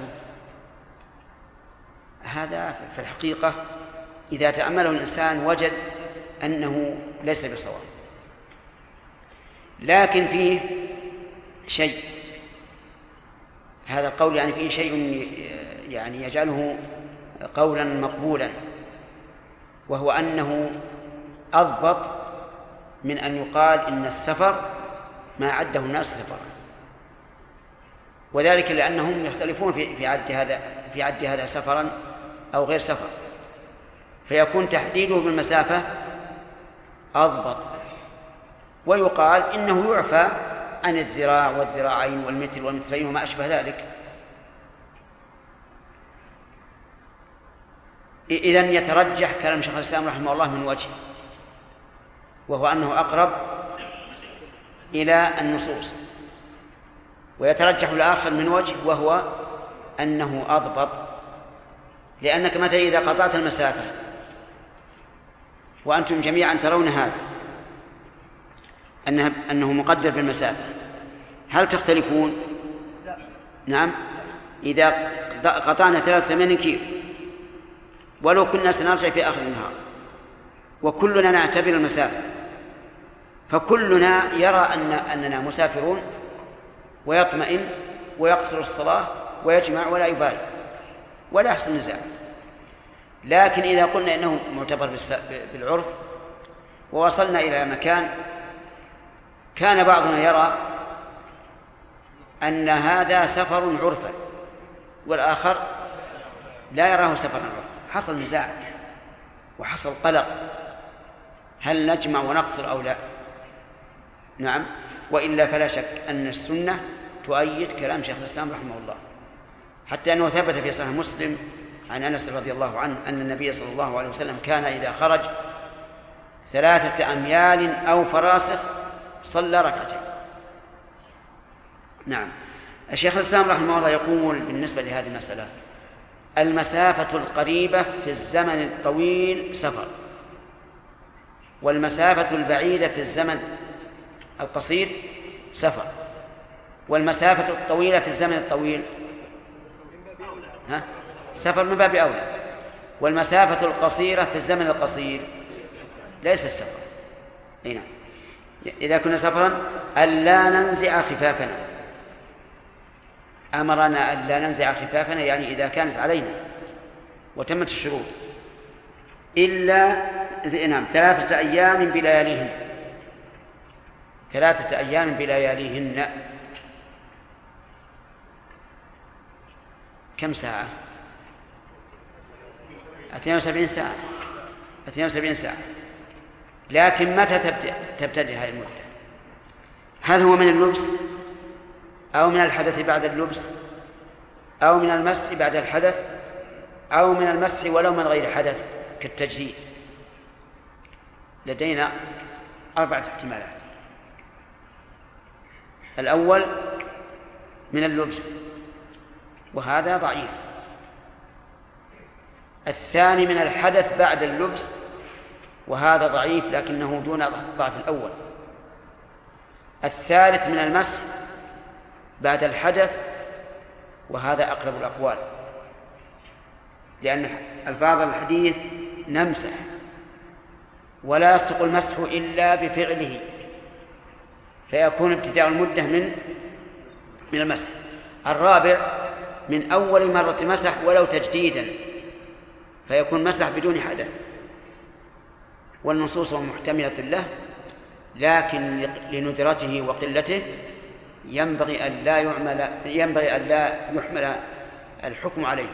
هذا في الحقيقة إذا تأمله الإنسان وجد أنه ليس بصواب. لكن فيه شيء. هذا القول يعني فيه شيء يعني يجعله قولا مقبولا وهو أنه أضبط من أن يقال إن السفر ما عده الناس سفرا. وذلك لأنهم يختلفون في في عد هذا في عد هذا سفرا أو غير سفر. فيكون تحديده بالمسافة أضبط. ويقال إنه يعفى عن الذراع والذراعين والمتر والمترين وما أشبه ذلك. إذن يترجح كلام شيخ الإسلام رحمه الله من وجه وهو أنه أقرب إلى النصوص. ويترجح الآخر من وجه وهو أنه أضبط. لأنك مثلا إذا قطعت المسافة وأنتم جميعا ترون هذا أنه, أنه مقدر بالمسافة هل تختلفون؟ نعم. إذا قطعنا ثلاثة ثمانين كيلو ولو كنا سنرجع في آخر النهار وكلنا نعتبر المسافة فكلنا يرى أن أننا مسافرون ويطمئن ويقصر الصلاة ويجمع ولا يبالي ولا يحصل نزاع. لكن إذا قلنا إنه معتبر بالعرف ووصلنا إلى مكان كان بعضنا يرى أن هذا سفر عرفا والآخر لا يراه سفرا عرفا. حصل نزاع وحصل قلق. هل نجمع ونقصر أو لا؟ نعم. وإلا فلا شك أن السنة تؤيد كلام شيخ الإسلام رحمه الله. حتى أنه ثبت في صحيح مسلم عن أنس رضي الله عنه أن النبي صلى الله عليه وسلم كان إذا خرج ثلاثة أميال أو فراسخ صلى ركعتين. نعم. الشيخ الإسلام رحمه الله يقول بالنسبة لهذه المسألة المسافة القريبة في الزمن الطويل سفر والمسافة البعيدة في الزمن القصير سفر والمسافة الطويلة في الزمن الطويل. ها؟ سفر من باب أولى. والمسافة القصيرة في الزمن القصير ليس السفر. أي نعم. إذا كنا سفرا ألا ننزع خفافنا. أمرنا ألا ننزع خفافنا يعني إذا كانت علينا وتمت الشروط. إلا نعم ثلاثة أيام بلياليهن ثلاثة أيام بلياليهن. كم ساعة؟ 72 ساعة. 72 ساعة. لكن متى تبتدئ هذه المدة؟ هل هو من اللبس؟ أو من الحدث بعد اللبس؟ أو من المسح بعد الحدث؟ أو من المسح ولو من غير حدث كالتجديد لدينا أربعة احتمالات. الأول من اللبس وهذا ضعيف. الثاني من الحدث بعد اللبس وهذا ضعيف لكنه دون ضعف الأول. الثالث من المسح بعد الحدث وهذا أقرب الأقوال. لأن ألفاظ الحديث نمسح ولا يصدق المسح إلا بفعله. فيكون ابتداء المدة من من المسح. الرابع من أول مرة مسح ولو تجديدا. فيكون مسح بدون حدث. والنصوص محتملة له لكن لندرته وقلته ينبغي أن لا يعمل ينبغي أن لا يحمل الحكم عليه.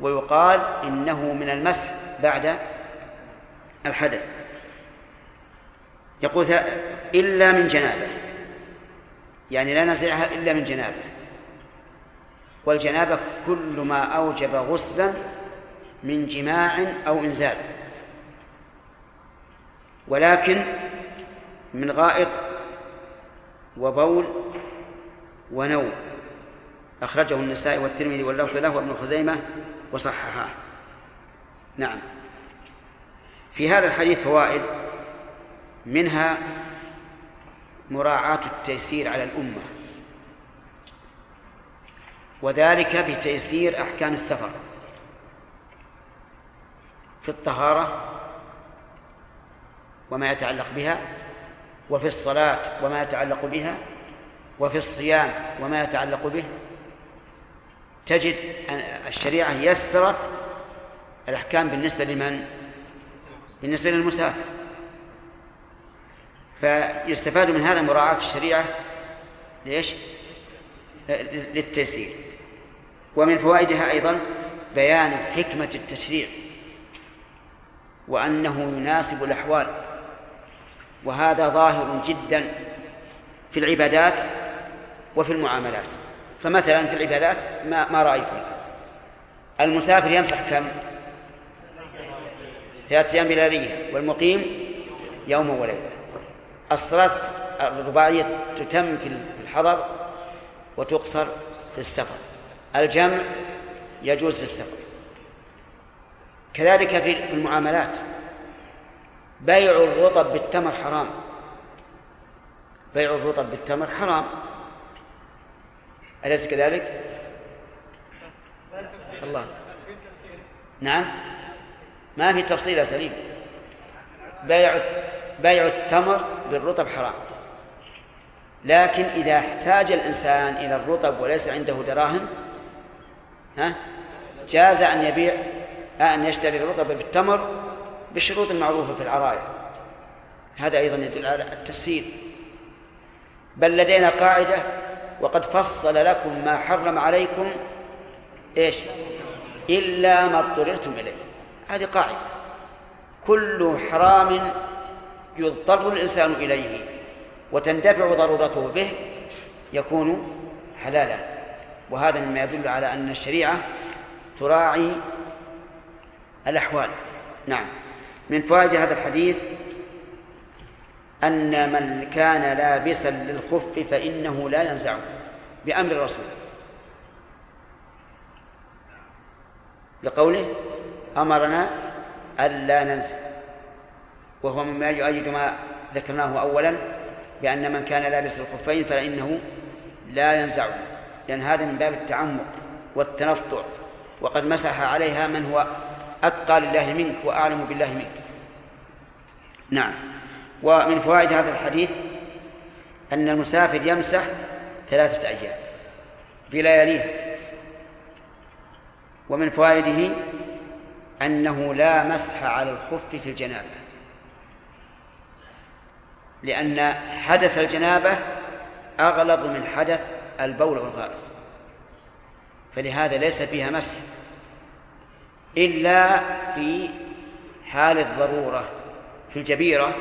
ويقال إنه من المسح بعد الحدث. يقول إلا من جنابة. يعني لا نزعها إلا من جنابة. والجنابة كل ما أوجب غسلا من جماع أو إنزال. ولكن من غائط وبول ونوم. أخرجه النسائي والترمذي واللفظ له وابن خزيمة وصححه. نعم. في هذا الحديث فوائد. منها مراعاة التيسير على الأمة. وذلك بتيسير أحكام السفر. في الطهارة وما يتعلق بها وفي الصلاة وما يتعلق بها وفي الصيام وما يتعلق به تجد أن الشريعة يسرت الأحكام بالنسبة لمن؟ بالنسبة للمسافر. فيستفاد من هذا مراعاة الشريعة ليش؟ للتيسير ومن فوائدها أيضا بيان حكمة التشريع وأنه يناسب الأحوال وهذا ظاهر جدا في العبادات وفي المعاملات فمثلا في العبادات ما, ما رأيتم المسافر يمسح كم؟ ثلاثة أيام بلالية والمقيم يوم وليلة الصلاة الرباعية تتم في الحضر وتقصر في السفر. الجمع يجوز في السفر. كذلك في المعاملات. بيع الرطب بالتمر حرام. بيع الرطب بالتمر حرام. أليس كذلك؟ الله. نعم. ما في تفصيل يا سليم. بيع بيع التمر بالرطب حرام. لكن إذا احتاج الإنسان إلى الرطب وليس عنده دراهم ها جاز أن يبيع أن يشتري الرطب بالتمر بالشروط المعروفة في العراية. هذا أيضا يدل على التسهيل. بل لدينا قاعدة وقد فصل لكم ما حرم عليكم إيش؟ إلا ما اضطررتم إليه. هذه قاعدة. كل حرام يضطر الإنسان إليه وتندفع ضرورته به يكون حلالا. وهذا مما يدل على أن الشريعة تراعي الأحوال. نعم. من فوائد هذا الحديث أن من كان لابسا للخف فإنه لا ينزعه بأمر الرسول. لقوله أمرنا ألا ننزع. وهو مما يؤيد ما ذكرناه أولا بأن من كان لابس الخفين فإنه لا ينزعه لأن هذا من باب التعمق والتنطع وقد مسح عليها من هو أتقى لله منك وأعلم بالله منك. نعم. ومن فوائد هذا الحديث أن المسافر يمسح ثلاثة أيام بلياليها ومن فوائده أنه لا مسح على الخف في الجنابة. لأن حدث الجنابة أغلظ من حدث البول والغائط. فلهذا ليس فيها مسح. إلا في حال الضرورة في الجبيرة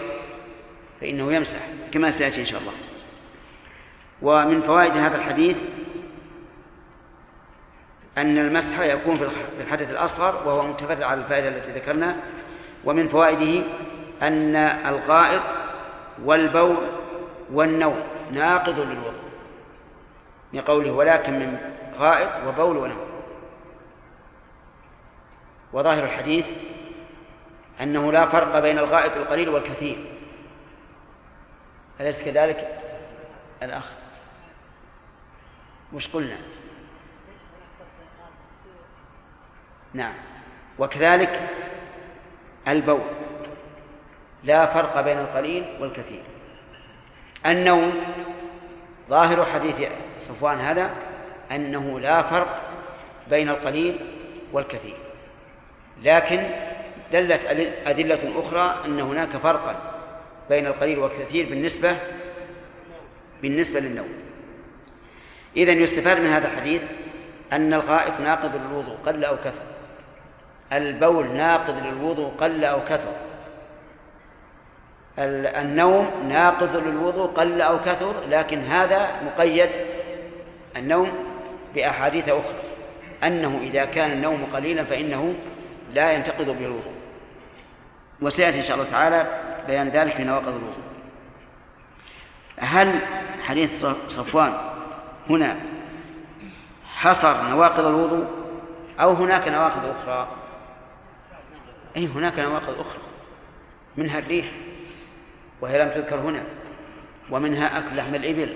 فإنه يمسح كما سيأتي إن شاء الله. ومن فوائد هذا الحديث أن المسح يكون في الحدث الأصغر وهو متفرع على الفائدة التي ذكرنا. ومن فوائده أن الغائط والبول والنوم ناقض للوضوء لقوله ولكن من غائط وبول ونوم. وظاهر الحديث أنه لا فرق بين الغائط القليل والكثير. أليس كذلك؟ الأخ. وش قلنا؟ نعم. وكذلك البول. لا فرق بين القليل والكثير. النوم ظاهر حديث صفوان هذا أنه لا فرق بين القليل والكثير. لكن دلت أدلة أخرى أن هناك فرقا بين القليل والكثير بالنسبة بالنسبة للنوم. إذا يستفاد من هذا الحديث أن الغائط ناقض للوضوء قل أو كثر. البول ناقض للوضوء قل أو كثر. النوم ناقض للوضوء قل أو كثر لكن هذا مقيد النوم بأحاديث أخرى. أنه إذا كان النوم قليلا فإنه لا ينتقض به الوضوء. وسيأتي إن شاء الله تعالى بيان ذلك في نواقض الوضوء. هل حديث صفوان هنا حصر نواقض الوضوء أو هناك نواقض أخرى؟ أي هناك نواقض أخرى. منها الريح. وهي لم تذكر هنا ومنها أكل لحم الإبل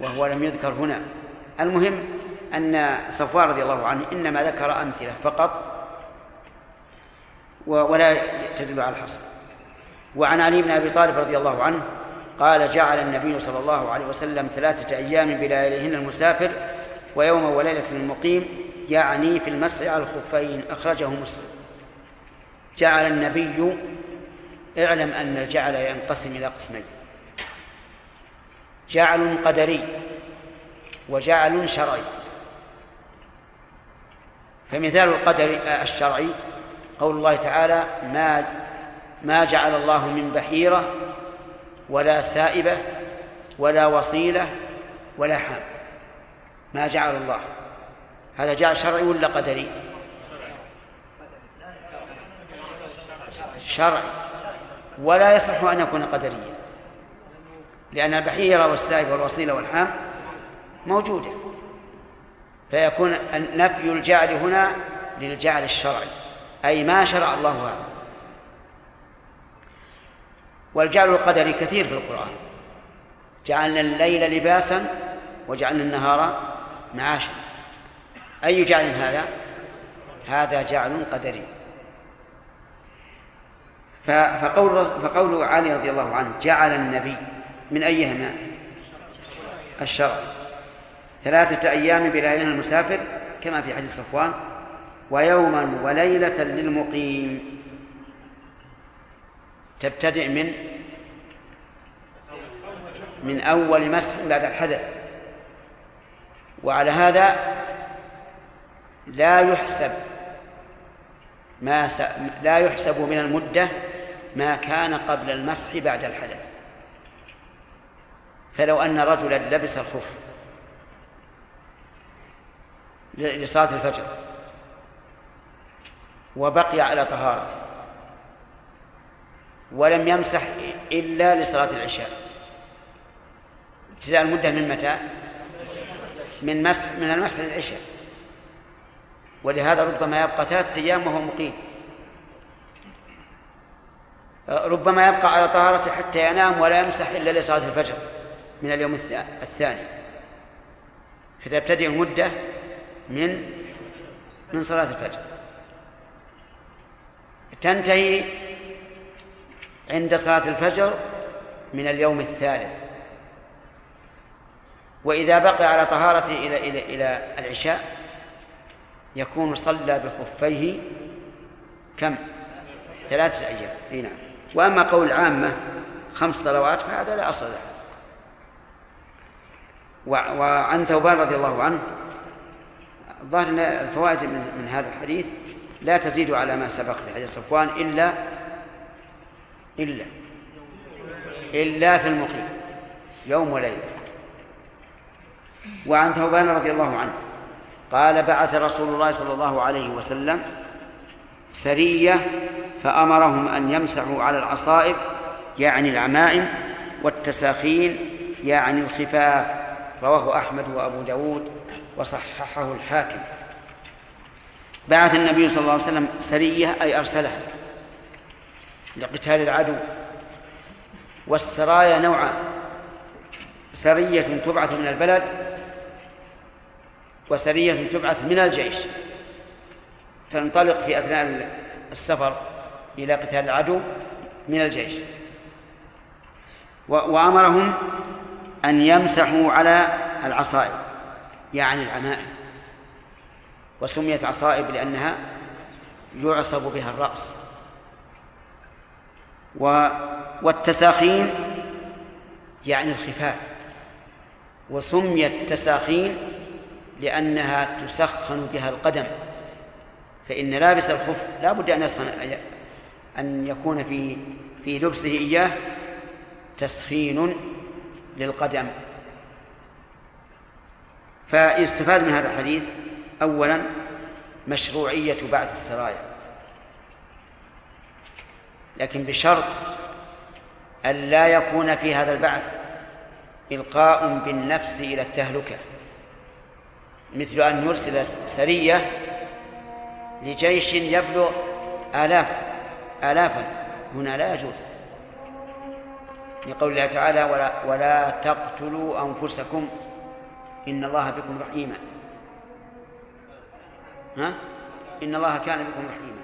وهو لم يذكر هنا. المهم أن صفوان رضي الله عنه إنما ذكر أمثلة فقط ولا تدل على الحصر. وعن علي بن أبي طالب رضي الله عنه قال جعل النبي صلى الله عليه وسلم ثلاثة أيام بلياليهن المسافر ويوم وليلة المقيم يعني في المسح على الخفين أخرجه مسلم. جعل النبي اعلم أن الجعل ينقسم إلى قسمين. جعل قدري وجعل شرعي. فمثال القدر الشرعي قول الله تعالى ما ما جعل الله من بحيرة ولا سائبة ولا وصيلة ولا حام. ما جعل الله. هذا جعل شرعي ولا قدري؟ شرعي. ولا يصح أن يكون قدريا. لأن البحيرة والسائب والوصيلة والحام موجودة. فيكون نفي الجعل هنا للجعل الشرعي. أي ما شرع الله هذا. والجعل القدري كثير في القرآن. جعلنا الليل لباسا وجعلنا النهار معاشا. أي جعل هذا؟ هذا جعل قدري. فقول فقول علي رضي الله عنه جعل النبي من أيهما؟ الشرع. ثلاثة أيام بليالي المسافر كما في حديث صفوان ويوما وليلة للمقيم. تبتدئ من؟ من أول مسح بعد الحدث. وعلى هذا لا يحسب ما س... لا يحسب من المدة ما كان قبل المسح بعد الحدث فلو أن رجلا لبس الخف لصلاة الفجر وبقي على طهارته ولم يمسح إلا لصلاة العشاء ابتداء المدة من متى؟ من مسح من المسح للعشاء. ولهذا ربما يبقى ثلاثة أيام وهو مقيم. ربما يبقى على طهارته حتى ينام ولا يمسح إلا لصلاة الفجر من اليوم الثاني فتبتدئ المدة من من صلاة الفجر. تنتهي عند صلاة الفجر من اليوم الثالث. وإذا بقي على طهارته إلى إلى إلى العشاء يكون صلى بخفيه كم؟ ثلاثة أيام. أي نعم. وأما قول العامة خمس صلوات فهذا لا أصل له. وعن ثوبان رضي الله عنه ظاهر الفوائد من هذا الحديث لا تزيد على ما سبق في حديث صفوان إلا إلا إلا في المقيم يوم وليلة. وعن ثوبان رضي الله عنه قال بعث رسول الله صلى الله عليه وسلم سرية فأمرهم أن يمسحوا على العصائب يعني العمائم والتساخين يعني الخفاف. رواه أحمد وأبو داود وصححه الحاكم. بعث النبي صلى الله عليه وسلم سرية أي أرسلها لقتال العدو. والسرايا نوعان. سرية تبعث من البلد وسرية تبعث من الجيش. تنطلق في أثناء السفر. إلى قتال العدو من الجيش. وأمرهم أن يمسحوا على العصائب يعني العمائم وسميت عصائب لأنها يعصب بها الرأس. و والتساخين يعني الخفاف. وسميت تساخين لأنها تسخن بها القدم. فإن لابس الخف لا بد أن يسخن أن يكون في في لبسه إياه تسخين للقدم. فيستفاد من هذا الحديث أولا مشروعية بعث السرايا لكن بشرط أن لا يكون في هذا البعث إلقاء بالنفس إلى التهلكة مثل أن يرسل سرية لجيش يبلغ آلاف آلافا هنا لا يجوز. لقول الله تعالى ولا, ولا تقتلوا أنفسكم إن الله بكم رحيما. ها؟ إن الله كان بكم رحيما.